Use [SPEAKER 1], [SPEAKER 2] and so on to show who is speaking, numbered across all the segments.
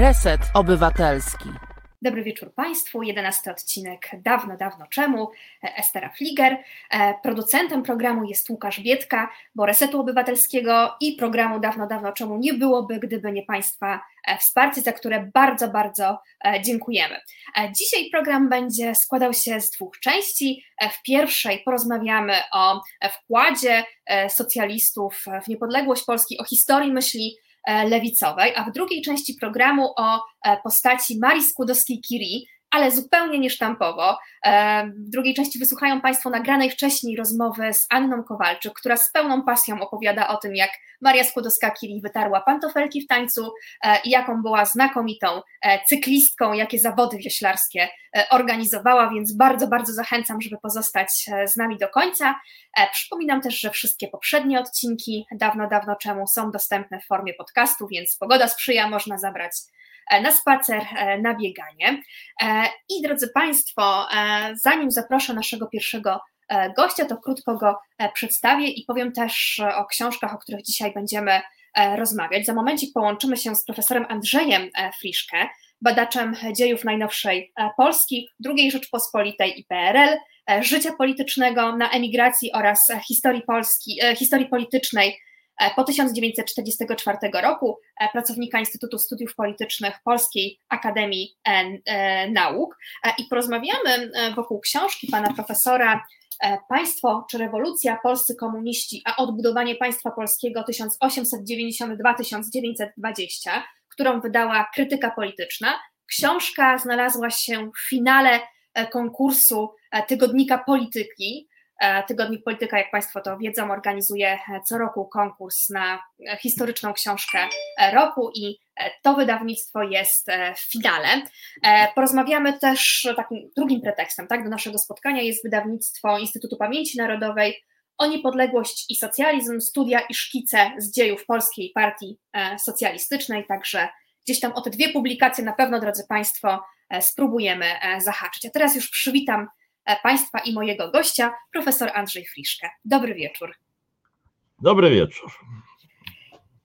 [SPEAKER 1] Reset Obywatelski.
[SPEAKER 2] Dobry wieczór Państwu. Jedenasty odcinek Dawno, dawno czemu. Estera Fliger. E, producentem programu jest Łukasz Bietka, bo Resetu Obywatelskiego i programu Dawno, dawno czemu nie byłoby, gdyby nie Państwa e, wsparcie, za które bardzo, bardzo e, dziękujemy. Dzisiaj program będzie składał się z dwóch części. W pierwszej porozmawiamy o wkładzie socjalistów w niepodległość Polski, o historii myśli E, lewicowej, a w drugiej części programu o e, postaci Marii Skłodowskiej-Curie, ale zupełnie niesztampowo. E, w drugiej części wysłuchają Państwo nagranej wcześniej rozmowy z Anną Kowalczyk, która z pełną pasją opowiada o tym, jak Maria Skłodowska-Curie wytarła pantofelki w tańcu i jaką była znakomitą cyklistką, jakie zawody wioślarskie organizowała, więc bardzo, bardzo zachęcam, żeby pozostać z nami do końca. Przypominam też, że wszystkie poprzednie odcinki dawno, dawno czemu są dostępne w formie podcastu, więc pogoda sprzyja, można zabrać E, na spacer, e, na bieganie. E, I drodzy Państwo, zanim zaproszę naszego pierwszego gościa, to krótko go przedstawię i powiem też o książkach, o których dzisiaj będziemy rozmawiać. Za momencik połączymy się z profesorem Andrzejem Friszkę, badaczem dziejów najnowszej Polski, II Rzeczpospolitej i PRL, życia politycznego na emigracji oraz historii Polski, historii politycznej E, po 1944 roku e, pracownika Instytutu Studiów Politycznych Polskiej Akademii e, Nauk i porozmawiamy wokół książki pana profesora Państwo czy rewolucja, polscy komuniści, a odbudowanie państwa polskiego 1892-1920, którą wydała krytyka polityczna. Książka znalazła się w finale konkursu tygodnika polityki, E, tygodnik Polityka, jak Państwo to wiedzą, organizuje e, co roku konkurs na e, historyczną książkę roku i to wydawnictwo jest w finale. Porozmawiamy też takim drugim pretekstem tak, do naszego spotkania jest wydawnictwo Instytutu Pamięci Narodowej o niepodległość i socjalizm, studia i szkice z dziejów Polskiej Partii Socjalistycznej, także gdzieś tam o te dwie publikacje na pewno, drodzy Państwo, spróbujemy zahaczyć. A teraz już przywitam E, państwa i mojego gościa, profesor Andrzej Friszkę. Dobry wieczór.
[SPEAKER 3] Dobry wieczór.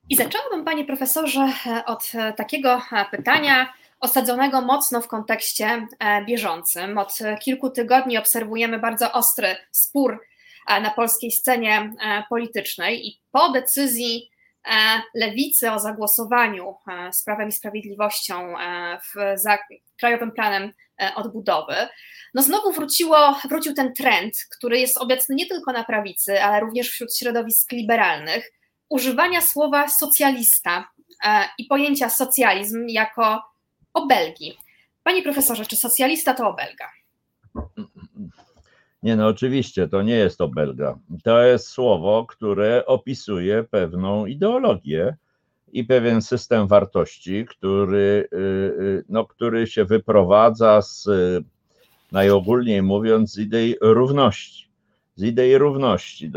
[SPEAKER 2] I zaczęłabym, panie profesorze, e, od e, takiego pytania osadzonego mocno w kontekście bieżącym. Od kilku tygodni obserwujemy bardzo ostry spór na polskiej scenie politycznej i po decyzji lewicy o zagłosowaniu z Prawem i Sprawiedliwością w, za Krajowym Planem Odbudowy, no znowu wróciło, wrócił ten trend, który jest obecny nie tylko na prawicy, ale również wśród środowisk liberalnych, używania słowa socjalista e, i pojęcia socjalizm jako obelgi. Panie profesorze, czy socjalista to obelga?
[SPEAKER 3] Nie, no oczywiście, to nie jest obelga. To jest słowo, które opisuje pewną ideologię i pewien system wartości, który, y, y, no, który się wyprowadza z najogólniej mówiąc, z idei równości. Z idei równości.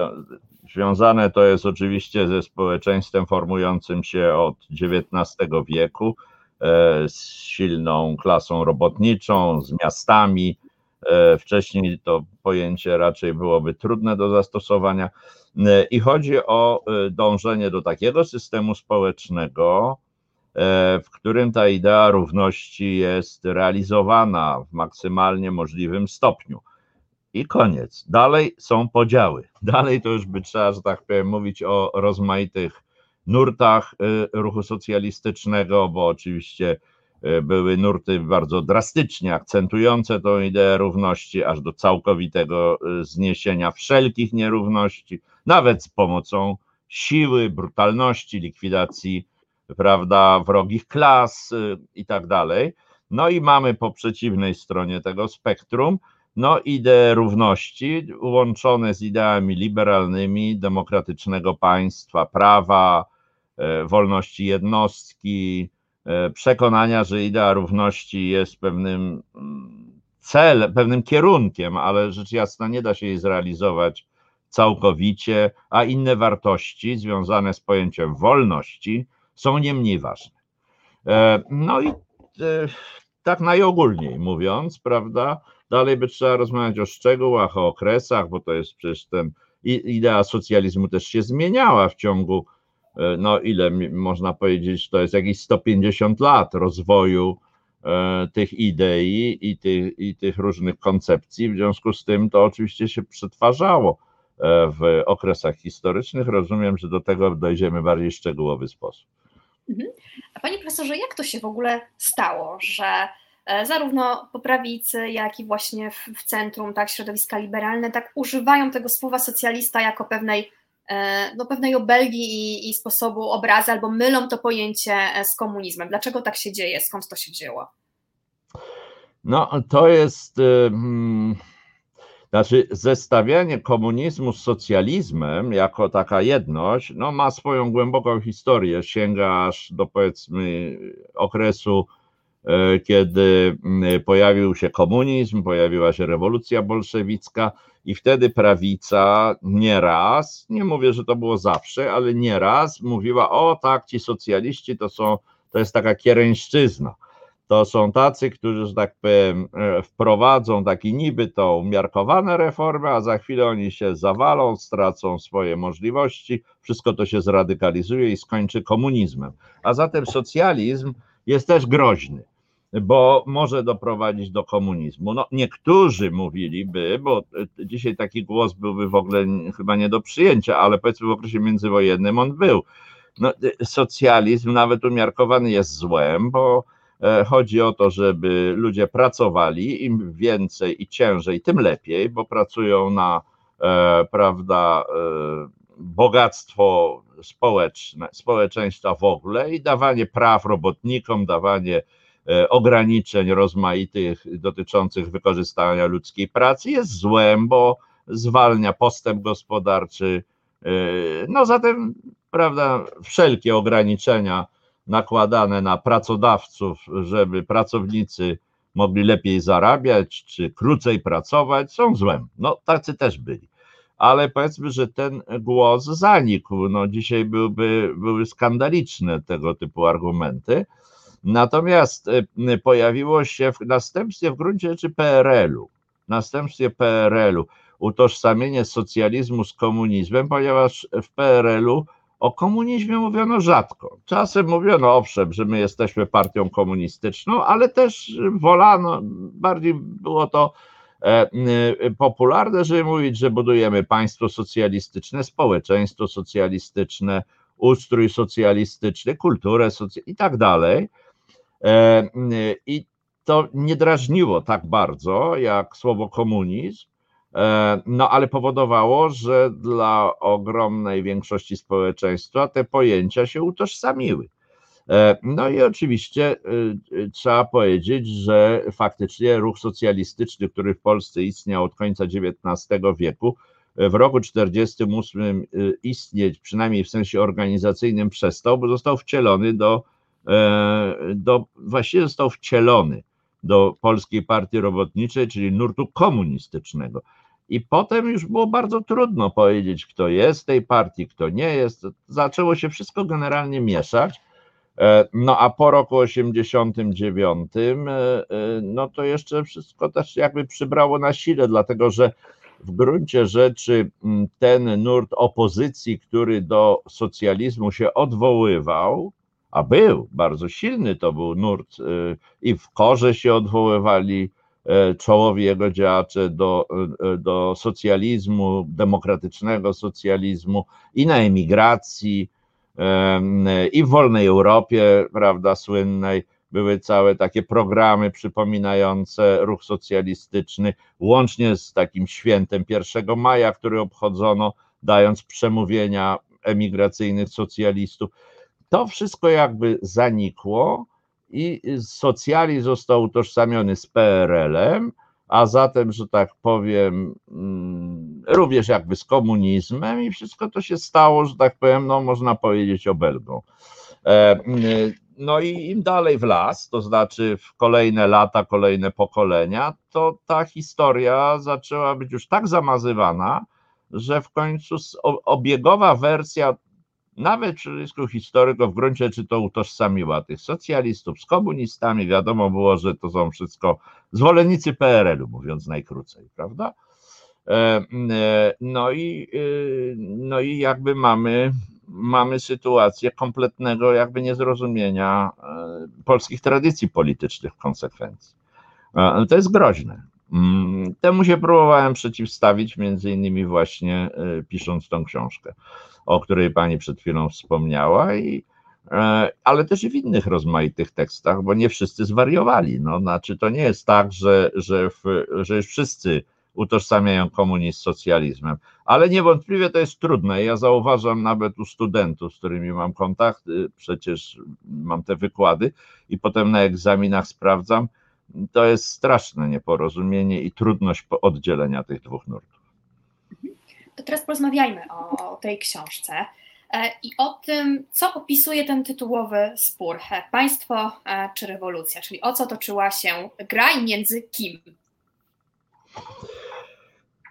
[SPEAKER 3] Związane to jest oczywiście ze społeczeństwem formującym się od XIX wieku, e, z silną klasą robotniczą, z miastami. E, wcześniej to pojęcie raczej byłoby trudne do zastosowania. E, I chodzi o dążenie do takiego systemu społecznego, E, w którym ta idea równości jest realizowana w maksymalnie możliwym stopniu. I koniec. Dalej są podziały. Dalej to już by trzeba, że tak powiem, mówić o rozmaitych nurtach e, ruchu socjalistycznego, bo oczywiście e, były nurty bardzo drastycznie akcentujące tą ideę równości, aż do całkowitego zniesienia wszelkich nierówności, nawet z pomocą siły, brutalności, likwidacji prawda, wrogich klas y, i tak dalej. No i mamy po przeciwnej stronie tego spektrum, no idee równości łączone z ideami liberalnymi, demokratycznego państwa, prawa, e, wolności jednostki, e, przekonania, że idea równości jest pewnym mm, celem, pewnym kierunkiem, ale rzecz jasna nie da się jej zrealizować całkowicie, a inne wartości związane z pojęciem wolności są nie mniej ważne. E, no i e, tak najogólniej mówiąc, prawda, dalej by trzeba rozmawiać o szczegółach, o okresach, bo to jest przecież ten, idea socjalizmu też się zmieniała w ciągu no ile można powiedzieć, to jest jakieś 150 lat rozwoju tych idei i tych, i tych różnych koncepcji. W związku z tym to oczywiście się przetwarzało w okresach historycznych. Rozumiem, że do tego dojdziemy w bardziej szczegółowy sposób.
[SPEAKER 2] Mhm. A panie profesorze, jak to się w ogóle stało, że e, zarówno po prawicy, jak i właśnie w, centrum, tak, środowiska liberalne, tak używają tego słowa socjalista jako pewnej, e, no, pewnej obelgi i, i sposobu obrazy, albo mylą to pojęcie e, z komunizmem. Dlaczego tak się dzieje? Skąd to się dzieło?
[SPEAKER 3] No, to jest. Hmm znaczy, zestawianie komunizmu z socjalizmem jako taka jedność, no, ma swoją głęboką historię, sięga aż do powiedzmy okresu, e, kiedy pojawił się komunizm, pojawiła się rewolucja bolszewicka i wtedy prawica nieraz, nie mówię, że to było zawsze, ale nieraz mówiła, o tak, ci socjaliści to są, to jest taka kiereńszczyzna to są tacy, którzy, że tak powiem, e, wprowadzą taki niby to umiarkowane reformy, a za chwilę oni się zawalą, stracą swoje możliwości, wszystko to się zradykalizuje i skończy komunizmem. A zatem socjalizm jest też groźny, bo może doprowadzić do komunizmu. No, niektórzy mówiliby, bo e, dzisiaj taki głos byłby w ogóle chyba nie do przyjęcia, ale powiedzmy w okresie międzywojennym on był. No, e, socjalizm nawet umiarkowany jest złem, bo E, chodzi o to, żeby ludzie pracowali, im więcej i ciężej, tym lepiej, bo pracują na, prawda, bogactwo społeczne, społeczeństwa w ogóle i dawanie praw robotnikom, dawanie ograniczeń rozmaitych dotyczących wykorzystania ludzkiej pracy jest złem, bo zwalnia postęp gospodarczy. No zatem, prawda, wszelkie ograniczenia nakładane na pracodawców, żeby pracownicy mogli lepiej zarabiać czy krócej pracować, są złem. No, tacy też byli. Ale powiedzmy, że ten głos zanikł. No, dzisiaj byłby, były skandaliczne tego typu argumenty. Natomiast e, pojawiło się w następstwie w gruncie rzeczy PRL-u, następstwie PRL-u utożsamienie socjalizmu z komunizmem, ponieważ w PRL-u o komunizmie mówiono rzadko. Czasem mówiono owszem, że my jesteśmy partią komunistyczną, ale też wolano, bardziej było to e, popularne, żeby mówić, że budujemy państwo socjalistyczne, społeczeństwo socjalistyczne, ustrój socjalistyczny, kulturę socjalistyczną i tak dalej. E, I to nie drażniło tak bardzo jak słowo komunizm, E, no ale powodowało, że dla ogromnej większości społeczeństwa te pojęcia się utożsamiły. E, no i oczywiście e, trzeba powiedzieć, że faktycznie ruch socjalistyczny, który w Polsce istniał od końca XIX wieku, w roku 1948 istnieć, przynajmniej w sensie organizacyjnym, przestał, bo został wcielony do, do właściwie został wcielony do Polskiej Partii Robotniczej, czyli nurtu komunistycznego. I potem już było bardzo trudno powiedzieć, kto jest tej partii, kto nie jest. Zaczęło się wszystko generalnie mieszać. E, no a po roku 89, e, e, no to jeszcze wszystko też jakby przybrało na sile, dlatego że w gruncie rzeczy ten nurt opozycji, który do socjalizmu się odwoływał, a był bardzo silny, to był nurt i w korze się odwoływali E, czołowi jego działacze do, e, do socjalizmu, demokratycznego socjalizmu i na emigracji, i w wolnej Europie, prawda, słynnej, były całe takie programy przypominające ruch socjalistyczny, łącznie z takim świętem 1 maja, który obchodzono, dając przemówienia emigracyjnych socjalistów. To wszystko jakby zanikło i socjalizm został utożsamiony z PRL-em, a zatem, że tak powiem, mm, również jakby z komunizmem i wszystko to się stało, że tak powiem, no można powiedzieć obelgą. E, no i im dalej w las, to znaczy w kolejne lata, kolejne pokolenia, to ta historia zaczęła być już tak zamazywana, że w końcu obiegowa wersja nawet środowisku historyków w gruncie rzeczy to utożsamiła tych socjalistów z komunistami. Wiadomo było, że to są wszystko zwolennicy PRL-u, mówiąc najkrócej, prawda? E, e, no i, e, no i jakby mamy mamy sytuację kompletnego jakby niezrozumienia e, polskich tradycji politycznych w konsekwencji. To jest groźne. Mm, temu się próbowałem przeciwstawić, między innymi właśnie pisząc tą książkę, o której pani przed chwilą wspomniała, i, ale też i w innych rozmaitych tekstach, bo nie wszyscy zwariowali. No, znaczy, to nie jest tak, że, że, w, że już wszyscy utożsamiają komunizm z socjalizmem. Ale niewątpliwie to jest trudne. Ja zauważam nawet u studentów, z którymi mam kontakt, przecież mam te wykłady i potem na egzaminach sprawdzam. To jest straszne nieporozumienie i trudność oddzielenia tych dwóch nurtów.
[SPEAKER 2] To teraz porozmawiajmy o, tej książce e, i o tym, co opisuje ten tytułowy spór: państwo e, czy rewolucja, czyli o co toczyła się gra i między kim.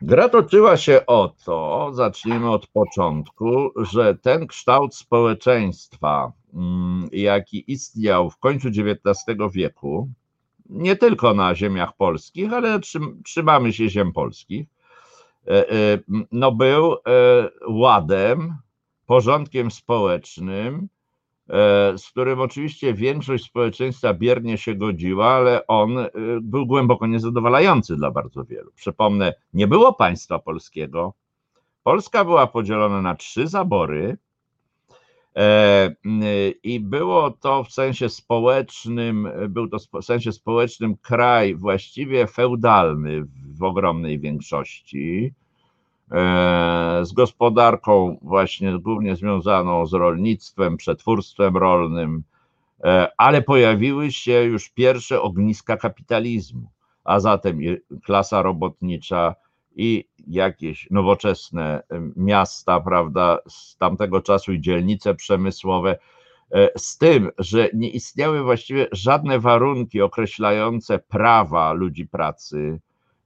[SPEAKER 3] Gra toczyła się o to, zacznijmy od początku, że ten kształt społeczeństwa, mm, jaki istniał w końcu XIX wieku, nie tylko na ziemiach polskich, ale trzymamy się ziem polskich, e, e, no był e, ładem, porządkiem społecznym, z którym oczywiście większość społeczeństwa biernie się godziła, ale on był głęboko niezadowalający dla bardzo wielu. Przypomnę, nie było państwa polskiego. Polska była podzielona na trzy zabory. E, I było to w sensie społecznym, był to w sensie społecznym kraj właściwie feudalny w ogromnej większości E, z gospodarką właśnie głównie związaną z rolnictwem, przetwórstwem rolnym, e, ale pojawiły się już pierwsze ogniska kapitalizmu, a zatem klasa robotnicza i jakieś nowoczesne miasta, prawda, z tamtego czasu i dzielnice przemysłowe, e, z tym, że nie istniały właściwie żadne warunki określające prawa ludzi pracy,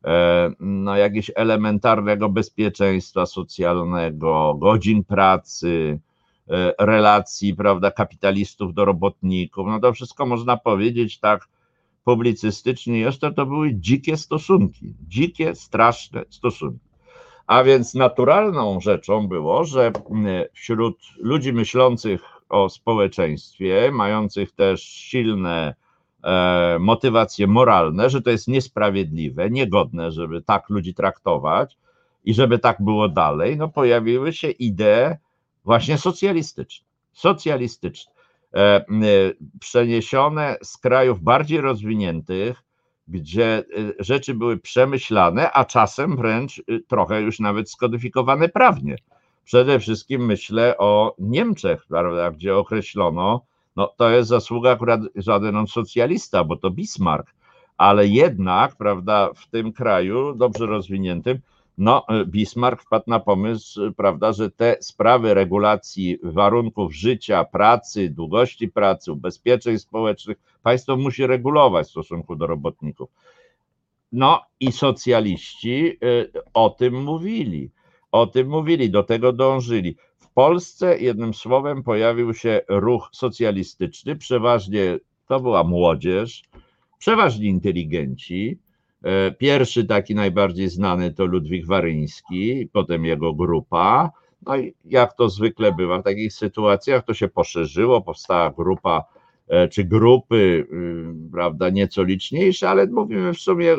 [SPEAKER 3] E, no, jakiegoś elementarnego bezpieczeństwa socjalnego, godzin pracy, e, relacji, prawda, kapitalistów do robotników. No to wszystko można powiedzieć tak publicystycznie, jeszcze to były dzikie stosunki, dzikie, straszne stosunki. A więc naturalną rzeczą było, że wśród ludzi myślących o społeczeństwie, mających też silne E, motywacje moralne, że to jest niesprawiedliwe, niegodne, żeby tak ludzi traktować i żeby tak było dalej, no pojawiły się idee właśnie socjalistyczne. Socjalistyczne, e, przeniesione z krajów bardziej rozwiniętych, gdzie e, rzeczy były przemyślane, a czasem wręcz trochę już nawet skodyfikowane prawnie. Przede wszystkim myślę o Niemczech, prawda, gdzie określono, no to jest zasługa akurat żaden socjalista, bo to Bismarck, ale jednak, prawda, w tym kraju dobrze rozwiniętym, no Bismarck wpadł na pomysł, prawda, że te sprawy regulacji warunków życia, pracy, długości pracy, ubezpieczeń społecznych, państwo musi regulować w stosunku do robotników. No i socjaliści y, o tym mówili, o tym mówili, do tego dążyli. W Polsce jednym słowem pojawił się ruch socjalistyczny, przeważnie to była młodzież, przeważnie inteligenci. E, pierwszy taki najbardziej znany to Ludwik Waryński, potem jego grupa. No i jak to zwykle bywa w takich sytuacjach, to się poszerzyło, powstała grupa e, czy grupy, y, prawda, nieco liczniejsze, ale mówimy w sumie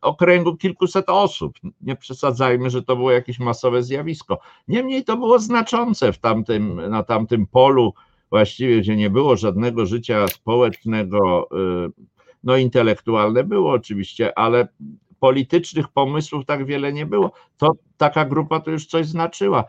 [SPEAKER 3] okręgu kilkuset osób. Nie przesadzajmy, że to było jakieś masowe zjawisko. Niemniej to było znaczące w tamtym, na tamtym polu, właściwie, gdzie nie było żadnego życia społecznego, y, no intelektualne było oczywiście, ale politycznych pomysłów tak wiele nie było. To taka grupa to już coś znaczyła.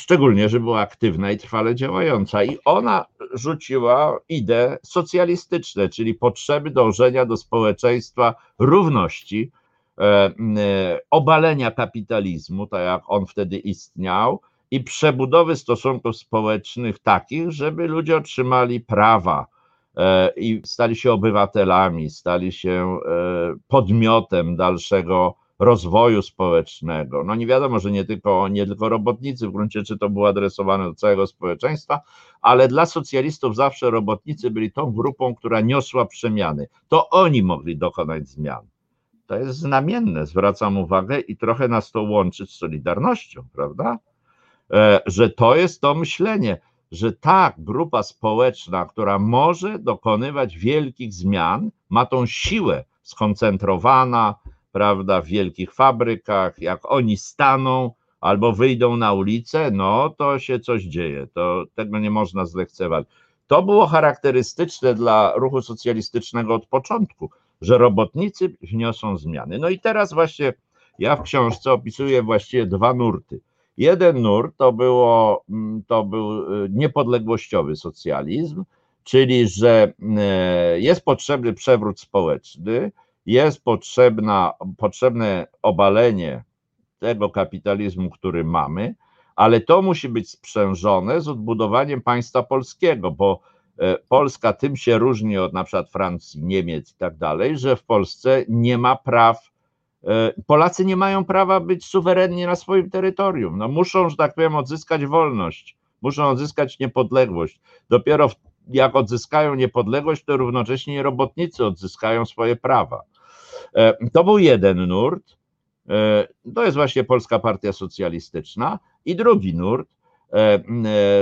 [SPEAKER 3] Szczególnie, że była aktywna i trwale działająca. I ona rzuciła idee socjalistyczne, czyli potrzeby dążenia do społeczeństwa równości, E, e, obalenia kapitalizmu, tak jak on wtedy istniał, i przebudowy stosunków społecznych takich, żeby ludzie otrzymali prawa i stali się obywatelami, stali się podmiotem dalszego rozwoju społecznego. No nie wiadomo, że nie tylko, nie tylko robotnicy, w gruncie rzeczy to było adresowane do całego społeczeństwa, ale dla socjalistów zawsze robotnicy byli tą grupą, która niosła przemiany. To oni mogli dokonać zmian. To jest znamienne, zwracam uwagę i trochę nas to łączy z Solidarnością, prawda? e, że to jest to myślenie, że ta grupa społeczna, która może dokonywać wielkich zmian, ma tą siłę skoncentrowana, prawda, w wielkich fabrykach, jak oni staną albo wyjdą na ulicę, no to się coś dzieje, to tego nie można zlekceważyć. To było charakterystyczne dla ruchu socjalistycznego od początku, że robotnicy wniosą zmiany. No i teraz właśnie ja w książce opisuję właściwie dwa nurty. Jeden nurt to, było, mm, to był y, niepodległościowy socjalizm, czyli że y, jest potrzebny przewrót społeczny, jest potrzebna, potrzebne obalenie tego kapitalizmu, który mamy, ale to musi być sprzężone z odbudowaniem państwa polskiego, bo e, Polska tym się różni od na przykład Francji, Niemiec i tak dalej, że w Polsce nie ma praw, Polacy nie mają prawa być suwerenni na swoim terytorium. No muszą, że tak powiem, odzyskać wolność, muszą odzyskać niepodległość. Dopiero jak odzyskają niepodległość, to równocześnie robotnicy odzyskają swoje prawa. E, to był jeden nurt. To jest właśnie Polska Partia Socjalistyczna. I drugi nurt, e, e,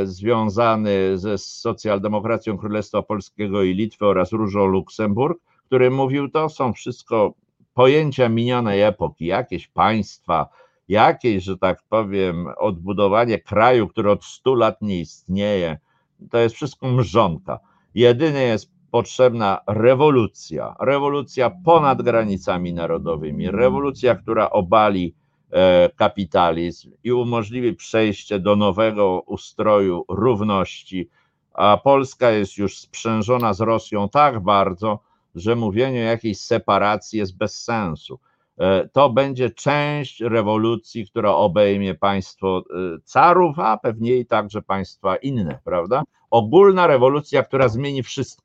[SPEAKER 3] związany ze socjaldemokracją Królestwa Polskiego i Litwy oraz Różą Luksemburg, który mówił, to są wszystko pojęcia minionej epoki, jakieś państwa, jakieś, że tak powiem, odbudowanie kraju, który od 100 lat nie istnieje, to jest wszystko mrzonka. Jedynie jest potrzebna rewolucja, rewolucja ponad granicami narodowymi, rewolucja, która obali E, kapitalizm i umożliwi przejście do nowego ustroju równości, a Polska jest już sprzężona z Rosją tak bardzo, że mówienie o jakiejś separacji jest bez sensu. E, to będzie część rewolucji, która obejmie państwo e, carów, a pewnie i także państwa inne, prawda? Ogólna rewolucja, która zmieni wszystko.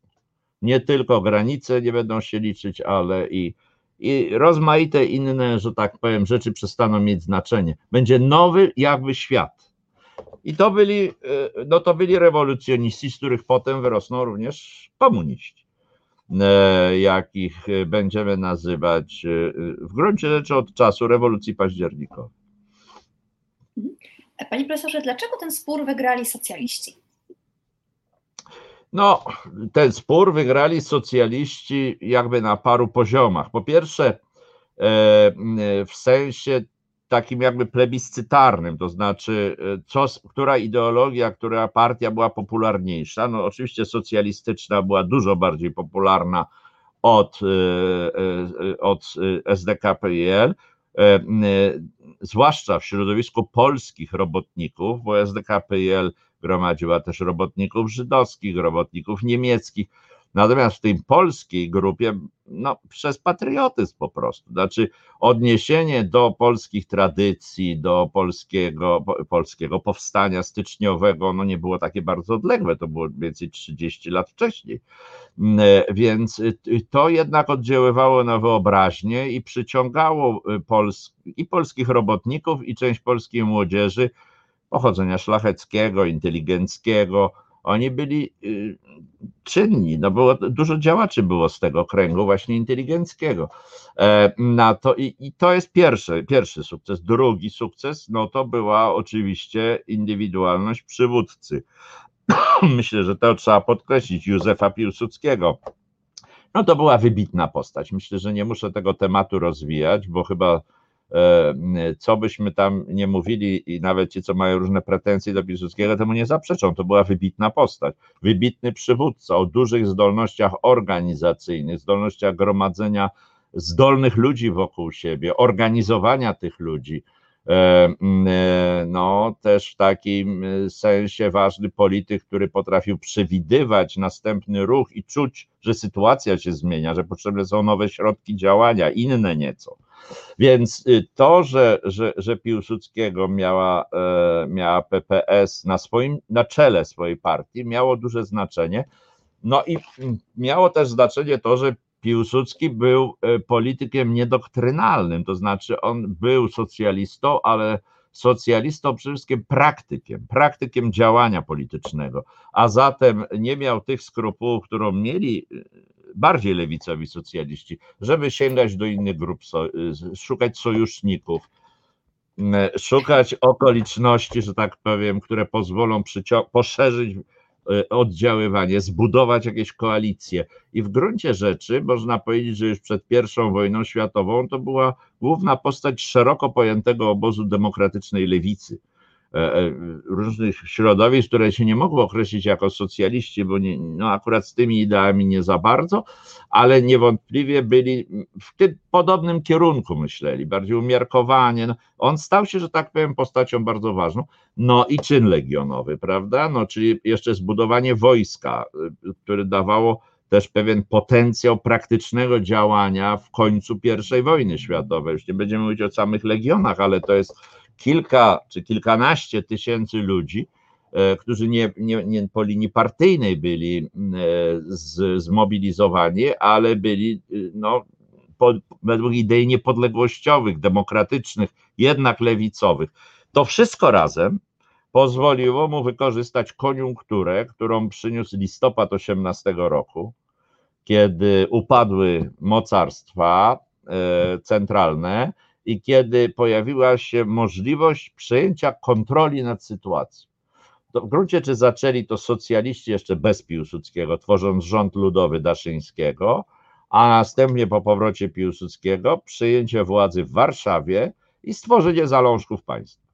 [SPEAKER 3] Nie tylko granice nie będą się liczyć, ale i i rozmaite inne, że tak powiem, rzeczy przestaną mieć znaczenie. Będzie nowy jakby świat. I to byli, e, no to byli rewolucjoniści, z których potem wyrosną również komuniści, jakich będziemy nazywać e, w gruncie rzeczy od czasu rewolucji październikowej.
[SPEAKER 2] Panie profesorze, dlaczego ten spór wygrali socjaliści?
[SPEAKER 3] No, ten spór wygrali socjaliści jakby na paru poziomach. Po pierwsze, e, w sensie takim jakby plebiscytarnym, to znaczy, e, co, która ideologia, która partia była popularniejsza. No, oczywiście socjalistyczna była dużo bardziej popularna od, e, od SDKPL, zwłaszcza w środowisku polskich robotników, bo SDKPL gromadziła też robotników żydowskich, robotników niemieckich. Natomiast w tej polskiej grupie, no, przez patriotyzm po prostu, znaczy odniesienie do polskich tradycji, do polskiego, polskiego powstania styczniowego, no nie było takie bardzo odległe, to było więcej 30 lat wcześniej. Mm, więc to jednak oddziaływało na wyobraźnię i przyciągało Pols i polskich robotników, i część polskiej młodzieży pochodzenia szlacheckiego, inteligenckiego. Oni byli y, czynni, no było, dużo działaczy było z tego kręgu właśnie inteligenckiego. E, na to, i, I to jest pierwszy, pierwszy sukces. Drugi sukces, no to była oczywiście indywidualność przywódcy. Myślę, że to trzeba podkreślić, Józefa Piłsudskiego. No to była wybitna postać. Myślę, że nie muszę tego tematu rozwijać, bo chyba co byśmy tam nie mówili i nawet ci, co mają różne pretensje do Piłsudskiego, temu nie zaprzeczą. To była wybitna postać, wybitny przywódca o dużych zdolnościach organizacyjnych, zdolnościach gromadzenia zdolnych ludzi wokół siebie, organizowania tych ludzi. E, e, no, też w takim sensie ważny polityk, który potrafił przewidywać następny ruch i czuć, że sytuacja się zmienia, że potrzebne są nowe środki działania, inne nieco. Więc y, to, że, że, że Piłsudskiego miała, e, miała PPS na swoim, na czele swojej partii, miało duże znaczenie. No i miało też znaczenie to, że Piłsudski był e, politykiem niedoktrynalnym, to znaczy on był socjalistą, ale socjalistą przede wszystkim praktykiem, praktykiem działania politycznego, a zatem nie miał tych skrupułów, którą mieli bardziej lewicowi socjaliści, żeby sięgać do innych grup, szukać sojuszników. szukać okoliczności, że tak powiem, które pozwolą poszerzyć e, oddziaływanie, zbudować jakieś koalicje. I w gruncie rzeczy można powiedzieć, że już przed I wojną światową to była główna postać szeroko pojętego obozu demokratycznej lewicy różnych środowisk, które się nie mogły określić jako socjaliści, bo nie, no akurat z tymi ideami nie za bardzo, ale niewątpliwie byli w tym podobnym kierunku myśleli, bardziej umiarkowanie. No, on stał się, że tak powiem, postacią bardzo ważną. No i czyn legionowy, prawda? No, czyli jeszcze zbudowanie wojska, y, które dawało też pewien potencjał praktycznego działania w końcu I wojny światowej. Już nie będziemy mówić o samych legionach, ale to jest kilka czy kilkanaście tysięcy ludzi, e, którzy nie, nie, nie po linii partyjnej byli e, z, zmobilizowani, ale byli e, no, po, według idei niepodległościowych, demokratycznych, jednak lewicowych. To wszystko razem pozwoliło mu wykorzystać koniunkturę, którą przyniósł listopad 18 roku, kiedy upadły mocarstwa centralne, i kiedy pojawiła się możliwość przejęcia kontroli nad sytuacją. To w gruncie czy zaczęli to socjaliści jeszcze bez Piłsudskiego, tworząc rząd ludowy Daszyńskiego, a następnie po powrocie Piłsudskiego przyjęcie władzy w Warszawie i stworzenie zalążków państwa.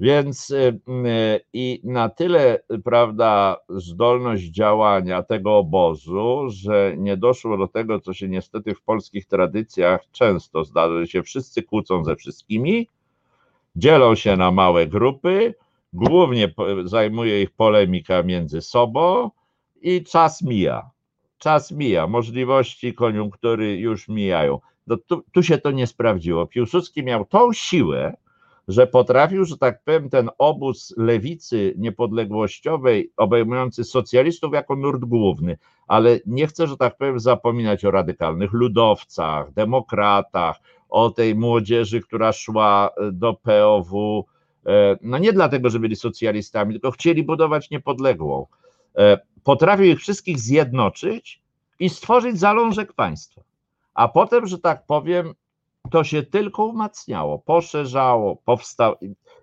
[SPEAKER 3] Więc y, y, i na tyle, prawda, zdolność działania tego obozu, że nie doszło do tego, co się niestety w polskich tradycjach często zdarza, że się wszyscy kłócą ze wszystkimi, dzielą się na małe grupy, głównie zajmuje ich polemika między sobą i czas mija. Czas mija, możliwości koniunktury już mijają. No tu, tu się to nie sprawdziło. Piłsudski miał tą siłę, że potrafił, że tak powiem, ten obóz lewicy niepodległościowej, obejmujący socjalistów jako nurt główny, ale nie chcę, że tak powiem, zapominać o radykalnych ludowcach, demokratach, o tej młodzieży, która szła e, do POW, e, no nie dlatego, że byli socjalistami, tylko chcieli budować niepodległą. E, potrafił ich wszystkich zjednoczyć i stworzyć zalążek państwa. A potem, że tak powiem, to się tylko umacniało, poszerzało, powstało.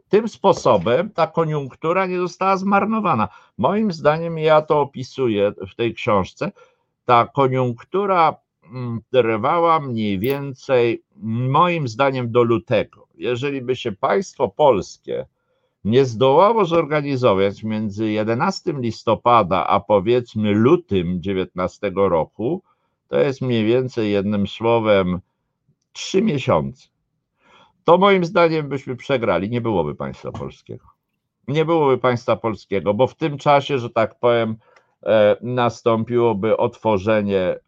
[SPEAKER 3] Tym sposobem ta koniunktura nie została zmarnowana. Moim zdaniem, ja to opisuję w tej książce, ta koniunktura mm, trwała mniej więcej, moim zdaniem, do lutego. Jeżeli by się państwo polskie nie zdołało zorganizować między 11 listopada a powiedzmy lutym 19 roku, to jest mniej więcej jednym słowem trzy miesiące, to moim zdaniem byśmy przegrali, nie byłoby państwa polskiego. Nie byłoby państwa polskiego, bo w tym czasie, że tak powiem, e, nastąpiłoby otworzenie e,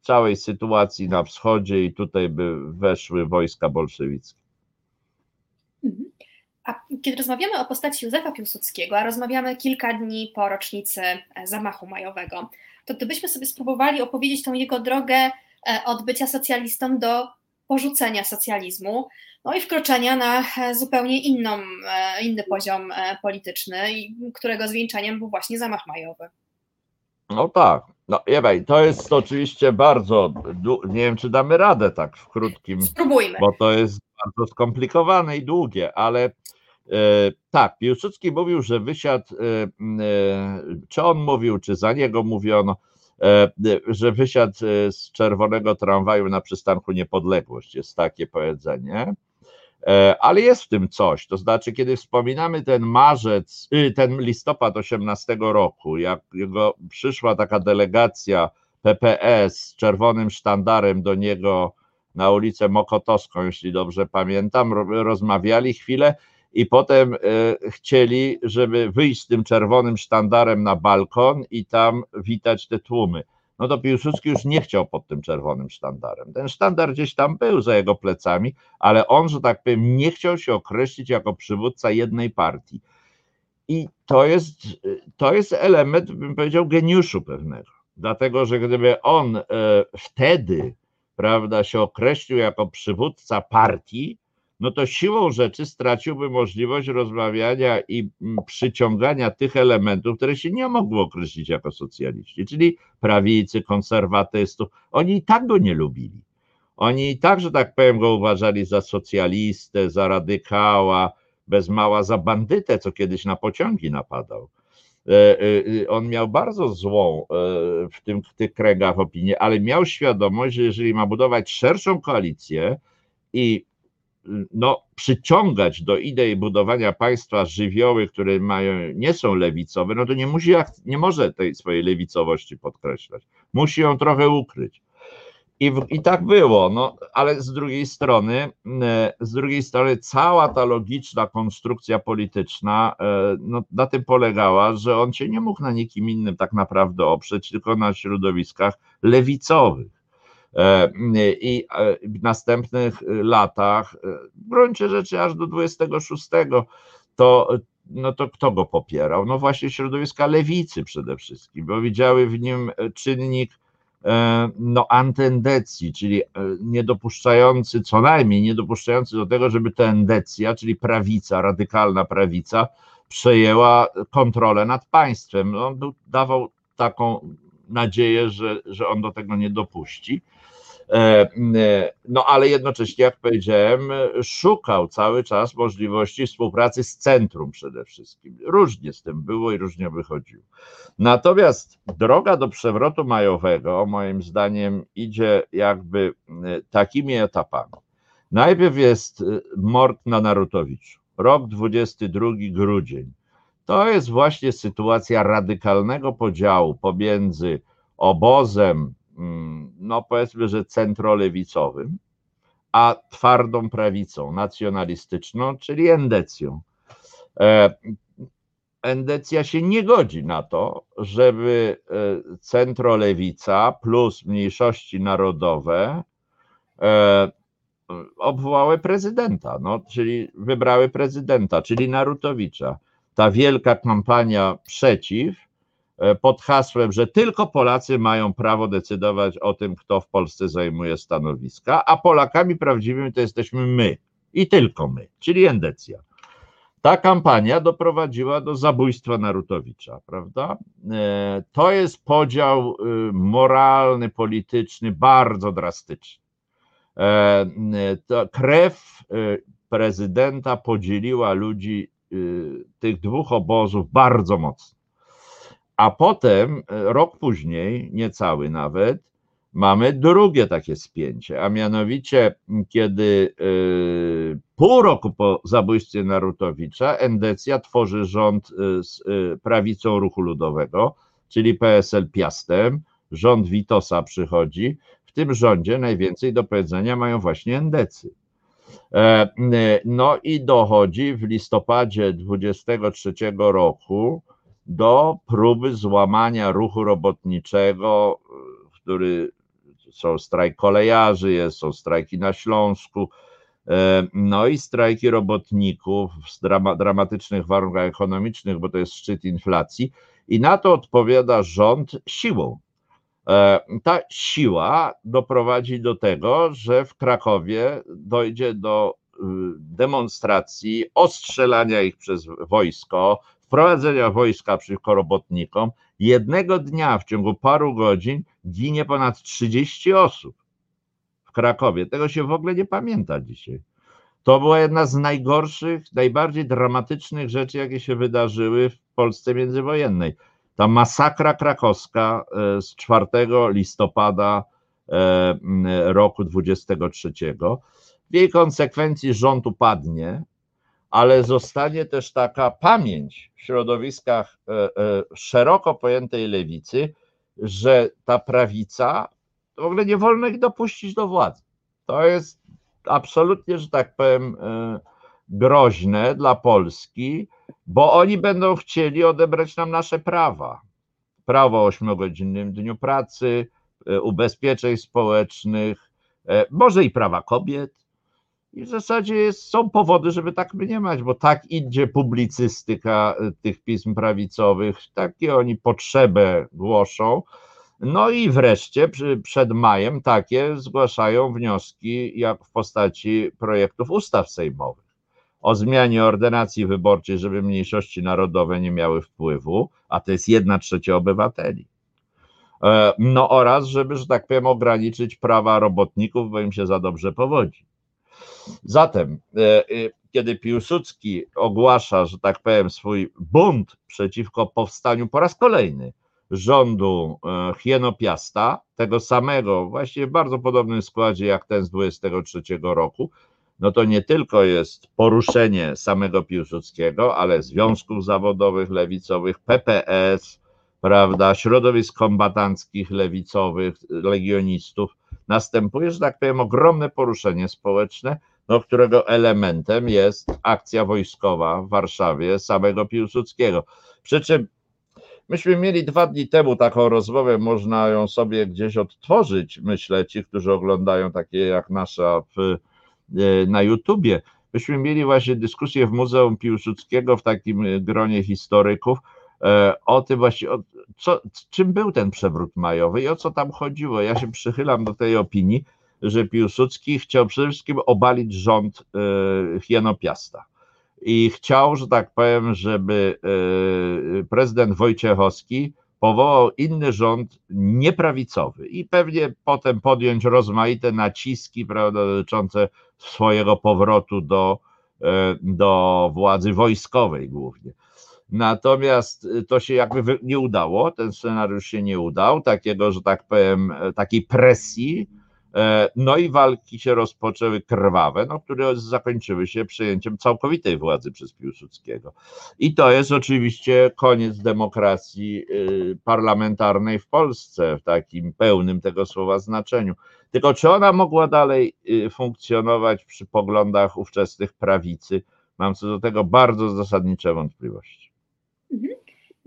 [SPEAKER 3] całej sytuacji na wschodzie i tutaj by weszły wojska bolszewickie.
[SPEAKER 2] Mhm. A kiedy rozmawiamy o postaci Józefa Piłsudskiego, a rozmawiamy kilka dni po rocznicy zamachu majowego, to gdybyśmy sobie spróbowali opowiedzieć tą jego drogę e, od bycia socjalistą do porzucenia socjalizmu, no i wkroczenia na e, zupełnie inną, e, inny poziom e, polityczny, którego zwieńczeniem był właśnie zamach majowy.
[SPEAKER 3] No tak. No Ewaj, to jest oczywiście bardzo, nie wiem czy damy radę tak w krótkim,
[SPEAKER 2] Spróbujmy.
[SPEAKER 3] bo to jest bardzo skomplikowane i długie, ale tak, Piłsudski mówił, że wysiadł, czy on mówił, czy za niego mówiono, że wysiadł e, z czerwonego tramwaju na przystanku Niepodległość, jest takie powiedzenie. E, ale jest w tym coś, to znaczy, kiedy wspominamy ten marzec, y, ten listopad 18 roku, jak przyszła taka delegacja PPS z czerwonym sztandarem do niego na ulicę Mokotowską, jeśli dobrze pamiętam, rozmawiali chwilę i potem e, chcieli, żeby wyjść z tym czerwonym sztandarem na balkon i tam witać te tłumy. No to Piłsudski już nie chciał pod tym czerwonym sztandarem. Ten sztandar gdzieś tam był za jego plecami, ale on, że tak powiem, nie chciał się określić jako przywódca jednej partii. I to jest, to jest element, bym powiedział, geniuszu pewnego. Dlatego, że gdyby on e, wtedy, prawda, się określił jako przywódca partii, no to siłą rzeczy straciłby możliwość rozmawiania i mm, przyciągania tych elementów, które się nie mogły określić jako socjaliści, czyli prawicy, konserwatystów. Oni i tak go nie lubili. Oni także, tak powiem, go uważali za socjalistę, za radykała, bez mała za bandytę, co kiedyś na pociągi napadał. E, e, on miał bardzo złą w, tym, w tych kręgach opinię, ale miał świadomość, że jeżeli ma budować szerszą koalicję i no, przyciągać do idei budowania państwa żywioły, które mają, nie są lewicowe, no to nie, musi, nie może tej swojej lewicowości podkreślać. Musi ją trochę ukryć. I, I tak było, no, ale z drugiej strony, e, z drugiej strony cała ta logiczna konstrukcja polityczna e, no, na tym polegała, że on się nie mógł na nikim innym tak naprawdę oprzeć, tylko na środowiskach lewicowych. E, I w następnych latach, w gruncie rzeczy aż do 26, to, no to kto go popierał? No właśnie środowiska lewicy przede wszystkim, bo widziały w nim czynnik E, no, antendecji, czyli e, niedopuszczający, co najmniej niedopuszczający do tego, żeby ta endecja, czyli prawica, radykalna prawica, przejęła kontrolę nad państwem. On dawał taką nadzieję, że, że on do tego nie dopuści. E, no ale jednocześnie, jak powiedziałem, szukał cały czas możliwości współpracy z centrum przede wszystkim. Różnie z tym było i różnie wychodziło. Natomiast droga do przewrotu majowego, moim zdaniem, idzie jakby takimi etapami. Najpierw jest mord na Narutowiczu, rok 22 grudzień. To jest właśnie sytuacja radykalnego podziału pomiędzy obozem no powiedzmy, że centrolewicowym, a twardą prawicą nacjonalistyczną, czyli endecją. E, endecja się nie godzi na to, żeby e, centrolewica plus mniejszości narodowe e, obwołały prezydenta, no, czyli wybrały prezydenta, czyli Narutowicza. Ta wielka kampania przeciw pod hasłem, że tylko Polacy mają prawo decydować o tym, kto w Polsce zajmuje stanowiska, a Polakami prawdziwymi to jesteśmy my i tylko my, czyli endecja. Ta kampania doprowadziła do zabójstwa Narutowicza, prawda? E, to jest podział y, moralny, polityczny bardzo drastyczny. E, krew y, prezydenta podzieliła ludzi y, tych dwóch obozów bardzo mocno. A potem, e, rok później, niecały nawet, mamy drugie takie spięcie, a mianowicie, kiedy e, pół roku po zabójstwie Narutowicza Endecja tworzy rząd e, z prawicą ruchu ludowego, czyli PSL Piastem, rząd Witosa przychodzi. W tym rządzie najwięcej do powiedzenia mają właśnie Endecy. No i dochodzi w listopadzie 23 roku do próby złamania ruchu robotniczego, który są strajk kolejarzy, jest, są strajki na Śląsku, e, no i strajki robotników w dramatycznych warunkach ekonomicznych, bo to jest szczyt inflacji, i na to odpowiada rząd siłą. E, ta siła doprowadzi do tego, że w Krakowie dojdzie do y, demonstracji, ostrzelania ich przez wojsko, wprowadzenia wojska przeciwko robotnikom, jednego dnia w ciągu paru godzin ginie ponad 30 osób w Krakowie. Tego się w ogóle nie pamięta dzisiaj. To była jedna z najgorszych, najbardziej dramatycznych rzeczy, jakie się wydarzyły w Polsce międzywojennej. Ta masakra krakowska e, z 4 listopada e, roku 23. W jej konsekwencji rząd upadnie, ale zostanie też taka pamięć w środowiskach e, e, szeroko pojętej lewicy, że ta prawica w ogóle nie wolno ich dopuścić do władzy. To jest absolutnie, że tak powiem, e, groźne dla Polski, bo oni będą chcieli odebrać nam nasze prawa. Prawo o ośmiogodzinnym dniu pracy, ubezpieczeń społecznych, może i prawa kobiet, i w zasadzie jest, są powody, żeby tak mniemać, bo tak idzie publicystyka y, tych pism prawicowych, takie oni potrzebę głoszą. No i wreszcie przy, przed majem takie zgłaszają wnioski, jak w postaci projektów ustaw sejmowych o zmianie ordynacji wyborczej, żeby mniejszości narodowe nie miały wpływu, a to jest jedna trzecia obywateli. no oraz, żeby, że tak powiem, ograniczyć prawa robotników, bo im się za dobrze powodzi. Zatem, kiedy Piłsudski ogłasza, że tak powiem, swój bunt przeciwko powstaniu po raz kolejny rządu Hienopiasta, tego samego, właściwie w bardzo podobnym składzie jak ten z 23 roku, no to nie tylko jest poruszenie samego Piłsudskiego, ale związków zawodowych, lewicowych, PPS, prawda, środowisk kombatanckich, lewicowych, legionistów. Następuje, że tak powiem, ogromne poruszenie społeczne, no, którego elementem jest akcja wojskowa w Warszawie samego Piłsudskiego. Przy czym myśmy mieli dwa dni temu taką rozmowę, można ją sobie gdzieś odtworzyć, myślę, ci, którzy oglądają takie jak nasza w E, na YouTubie. Myśmy mieli właśnie dyskusję w Muzeum Piłsudskiego w takim gronie historyków o tym właśnie, co, czym był ten przewrót majowy i o co tam chodziło. Ja się przychylam do tej opinii, że Piłsudski chciał przede wszystkim obalić rząd Hienopiasta. I chciał, że tak powiem, żeby prezydent Wojciechowski powołał inny rząd nieprawicowy i pewnie potem podjąć rozmaite naciski prawda, dotyczące swojego powrotu do, e, do władzy wojskowej głównie. Natomiast to się jakby nie udało, ten scenariusz się nie udał, takiego, że tak powiem, e, takiej presji E, no i walki się rozpoczęły krwawe, no, które zakończyły się przejęciem całkowitej władzy przez Piłsudskiego. I to jest oczywiście koniec demokracji y, parlamentarnej w Polsce w takim pełnym tego słowa znaczeniu. Tylko czy ona mogła dalej y, funkcjonować przy poglądach ówczesnych prawicy? Mam co do tego bardzo zasadnicze wątpliwości.
[SPEAKER 2] Mhm.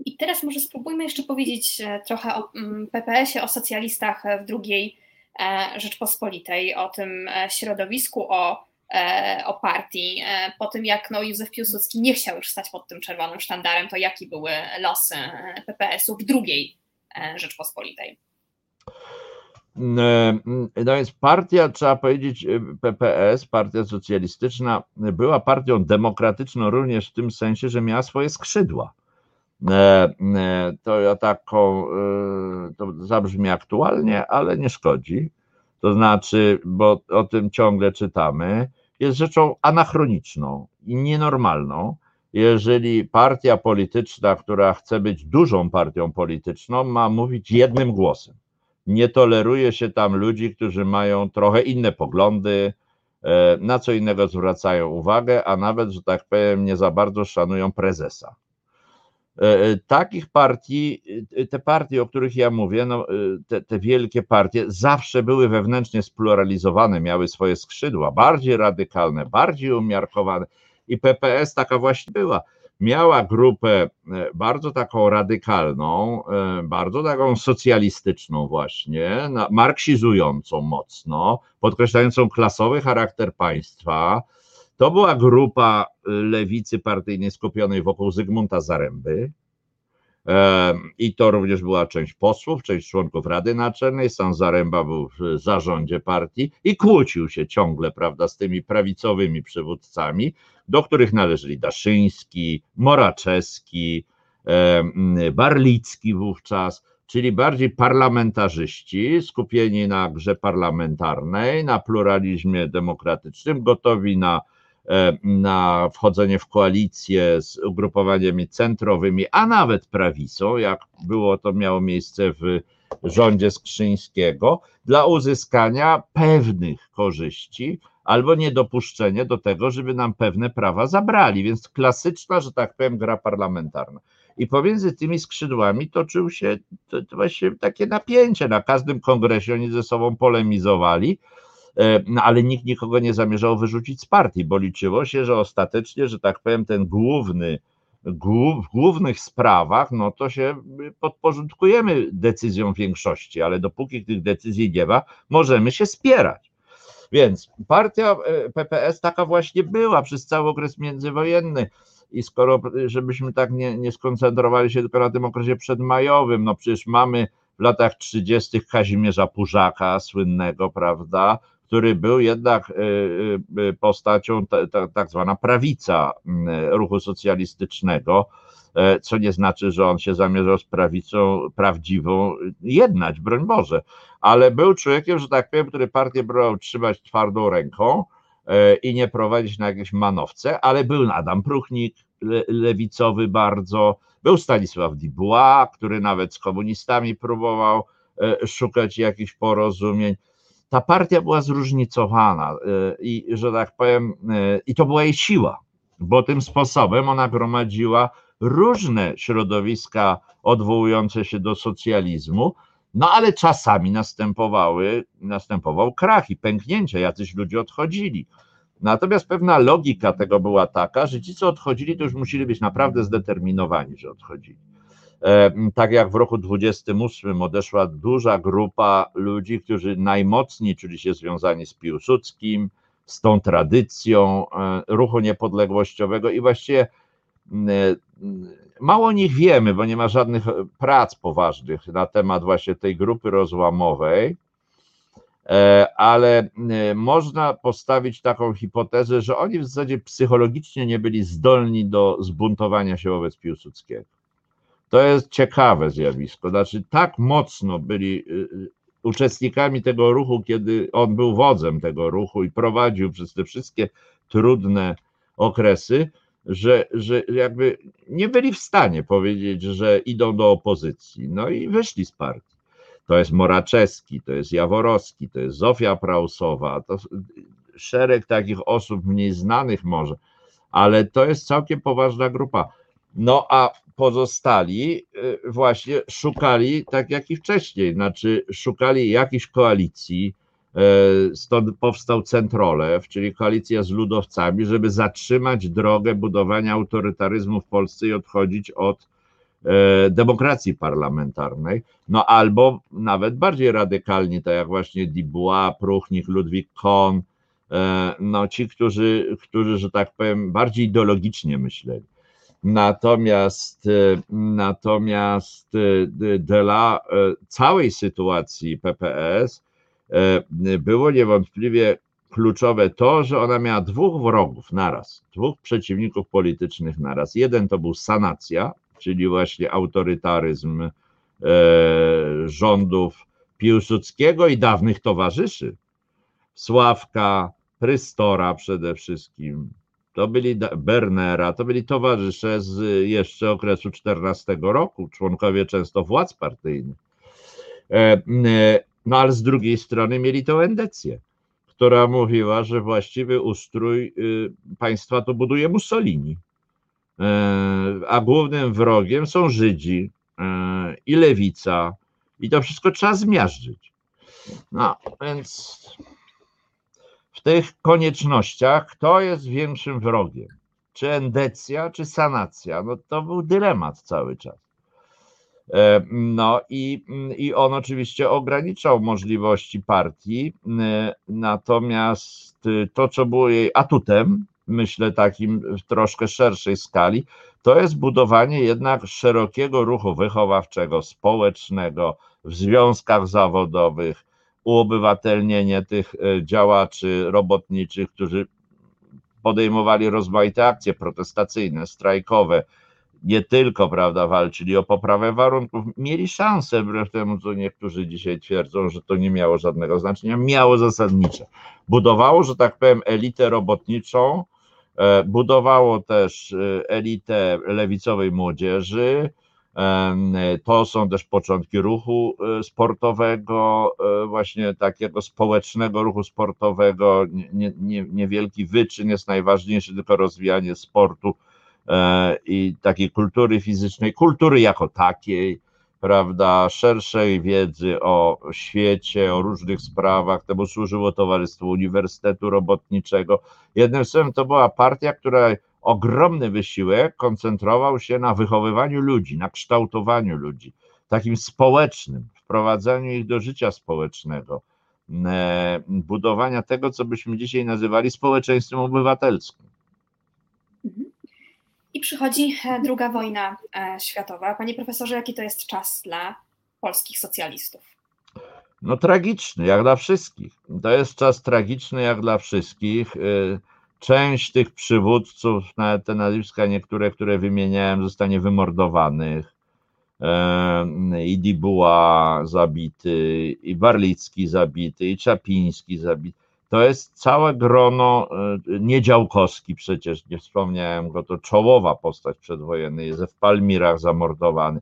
[SPEAKER 2] I teraz może spróbujmy jeszcze powiedzieć e, trochę o mm, PPS-ie, o socjalistach w drugiej E, Rzeczpospolitej, o tym e, środowisku, o, e, o partii. Po tym, jak no, Józef Piłsudski nie chciał już stać pod tym czerwonym sztandarem, to jakie były losy PPS-u w drugiej Rzeczpospolitej?
[SPEAKER 3] No więc partia, trzeba powiedzieć, PPS, partia socjalistyczna, była partią demokratyczną również w tym sensie, że miała swoje skrzydła. E, e, to ja taką, e, to zabrzmi aktualnie, ale nie szkodzi. To znaczy, bo o tym ciągle czytamy, jest rzeczą anachroniczną i nienormalną, jeżeli partia polityczna, która chce być dużą partią polityczną, ma mówić jednym głosem. Nie toleruje się tam ludzi, którzy mają trochę inne poglądy, na co innego zwracają uwagę, a nawet, że tak powiem, nie za bardzo szanują prezesa. E, e, takich partii, e, te partie, o których ja mówię, no, te, te, wielkie partie zawsze były wewnętrznie spluralizowane, miały swoje skrzydła, bardziej radykalne, bardziej umiarkowane i PPS taka właśnie była. Miała grupę bardzo taką radykalną, bardzo taką socjalistyczną właśnie, marksizującą mocno, podkreślającą klasowy charakter państwa, to była grupa y, lewicy partyjnej skupionej wokół Zygmunta Zaręby. I to również była część posłów, część członków Rady Naczelnej. Sam Zaręba był w zarządzie partii i kłócił się ciągle, prawda, z tymi prawicowymi przywódcami, do których należeli Daszyński, Moraczewski, Barlicki wówczas, czyli bardziej parlamentarzyści, skupieni na grze parlamentarnej, na pluralizmie demokratycznym, gotowi na na wchodzenie w koalicję z ugrupowaniami centrowymi, a nawet prawicą, jak było to miało miejsce w rządzie Skrzyńskiego, dla uzyskania pewnych korzyści albo niedopuszczenie do tego, żeby nam pewne prawa zabrali. Więc klasyczna, że tak powiem, gra parlamentarna. I pomiędzy tymi skrzydłami toczył się to, to właśnie takie napięcie. Na każdym kongresie oni ze sobą polemizowali E, ale nikt nikogo nie zamierzał wyrzucić z partii, bo liczyło się, że ostatecznie, że tak powiem, ten główny, w głównych sprawach, no to się podporządkujemy decyzjom większości, ale dopóki tych decyzji nie ma, możemy się spierać. Więc partia e, PPS taka właśnie była przez cały okres międzywojenny. I skoro, żebyśmy tak nie, nie skoncentrowali się tylko na tym okresie przedmajowym, no przecież mamy w latach 30. Kazimierza Pużaka, słynnego, prawda, który był jednak postacią tak zwana prawica ruchu socjalistycznego, co nie znaczy, że on się zamierzał z prawicą prawdziwą jednać, broń Boże, ale był człowiekiem, że tak powiem, który partię brał trzymać twardą ręką i nie prowadzić na jakieś manowce, ale był Adam Pruchnik, lewicowy bardzo, był Stanisław Dubois, który nawet z komunistami próbował e, szukać jakichś porozumień. Ta partia była zróżnicowana e, i, że tak powiem, e, i to była jej siła, bo tym sposobem ona gromadziła różne środowiska odwołujące się do socjalizmu, no ale czasami następowały, następował krach i pęknięcie, jacyś ludzie odchodzili. Natomiast pewna logika tego była taka, że ci, co odchodzili, to już musieli być naprawdę zdeterminowani, że odchodzili. E, tak jak w roku 28 odeszła duża grupa ludzi, którzy najmocniej czuli się związani z Piłsudskim, z tą tradycją e, ruchu niepodległościowego i właściwie e, mało o nich wiemy, bo nie ma żadnych prac poważnych na temat właśnie tej grupy rozłamowej. Ale można postawić taką hipotezę, że oni w zasadzie psychologicznie nie byli zdolni do zbuntowania się wobec Piłsudskiego. To jest ciekawe zjawisko. Znaczy, tak mocno byli e, uczestnikami tego ruchu, kiedy on był wodzem tego ruchu i prowadził przez te wszystkie trudne okresy, że, że jakby nie byli w stanie powiedzieć, że idą do opozycji. No i wyszli z partii to jest Moraczewski, to jest Jaworowski, to jest Zofia Prausowa, to szereg takich osób mniej znanych może, ale to jest całkiem poważna grupa. No a pozostali y, właśnie szukali, tak jak i wcześniej, znaczy szukali jakiejś koalicji, y, stąd powstał Centrolew, czyli koalicja z ludowcami, żeby zatrzymać drogę budowania autorytaryzmu w Polsce i odchodzić od E, demokracji parlamentarnej, no albo nawet bardziej radykalnie, tak jak właśnie Dubois, Pruchnik, Ludwik Kohn, no ci, którzy, którzy, że tak powiem, bardziej ideologicznie myśleli. Natomiast, e, natomiast dla całej sytuacji PPS było niewątpliwie kluczowe to, że ona miała dwóch wrogów naraz, dwóch przeciwników politycznych naraz. Jeden to był sanacja, czyli właśnie autorytaryzm e, rządów Piłsudskiego i dawnych towarzyszy. Sławka, Prystora przede wszystkim, to byli Bernera, to byli towarzysze z jeszcze okresu 14 roku, członkowie często władz partyjnych. E, no ale z drugiej strony mieli tę endecję, która mówiła, że właściwy ustrój y, państwa to buduje Mussolini. E, a głównym wrogiem są Żydzi e, i lewica i to wszystko trzeba zmiażdżyć. No więc tych koniecznościach kto jest większym wrogiem? Czy endecja, czy sanacja? No to był dylemat cały czas. E, no i, i on oczywiście ograniczał możliwości partii, natomiast to, co było jej atutem, myślę takim w troszkę szerszej skali, to jest budowanie jednak szerokiego ruchu wychowawczego, społecznego, w związkach zawodowych, uobywatelnienie tych e, działaczy robotniczych, którzy podejmowali rozmaite akcje protestacyjne, strajkowe, nie tylko, prawda, walczyli o poprawę warunków, mieli szansę, wbrew temu, co niektórzy dzisiaj twierdzą, że to nie miało żadnego znaczenia, miało zasadnicze. Budowało, że tak powiem, elitę robotniczą, E, budowało też e, elitę lewicowej młodzieży. To są też początki ruchu e, sportowego, właśnie takiego społecznego ruchu sportowego. Nie, nie, niewielki wyczyn jest najważniejszy, tylko rozwijanie sportu i takiej kultury fizycznej, kultury jako takiej prawda, szerszej wiedzy o świecie, o różnych sprawach. Temu służyło Towarzystwo Uniwersytetu Robotniczego. Jednym słowem, to była partia, która ogromny wysiłek koncentrował się na wychowywaniu ludzi, na kształtowaniu ludzi, takim społecznym, wprowadzaniu ich do życia społecznego, e, budowania tego, co byśmy dzisiaj nazywali społeczeństwem obywatelskim.
[SPEAKER 2] I przychodzi e, druga wojna e, światowa. Panie profesorze, jaki to jest czas dla polskich socjalistów?
[SPEAKER 3] No tragiczny, jak dla wszystkich. To jest czas tragiczny, jak dla wszystkich. Część tych przywódców, nawet te nazwiska niektóre, które wymieniałem, zostanie wymordowanych i Dibuła zabity, i Barlicki zabity, i Czapiński zabity. To jest całe grono, e, Niedziałkowski przecież, nie wspomniałem go, to czołowa postać przedwojennej, jest w Palmirach zamordowany.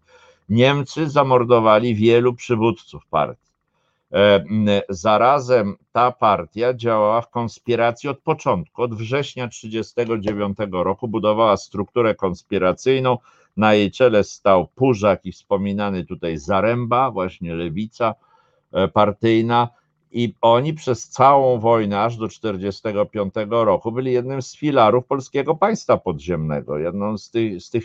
[SPEAKER 3] Niemcy zamordowali wielu przywódców partii. E, zarazem ta partia działała w konspiracji od początku, od września 1939 roku, budowała strukturę konspiracyjną, na jej czele stał Purzak i wspominany tutaj Zaręba, właśnie lewica e, partyjna. I oni przez całą wojnę, aż do 1945 roku, byli jednym z filarów polskiego państwa podziemnego. Jedną z tych, z tych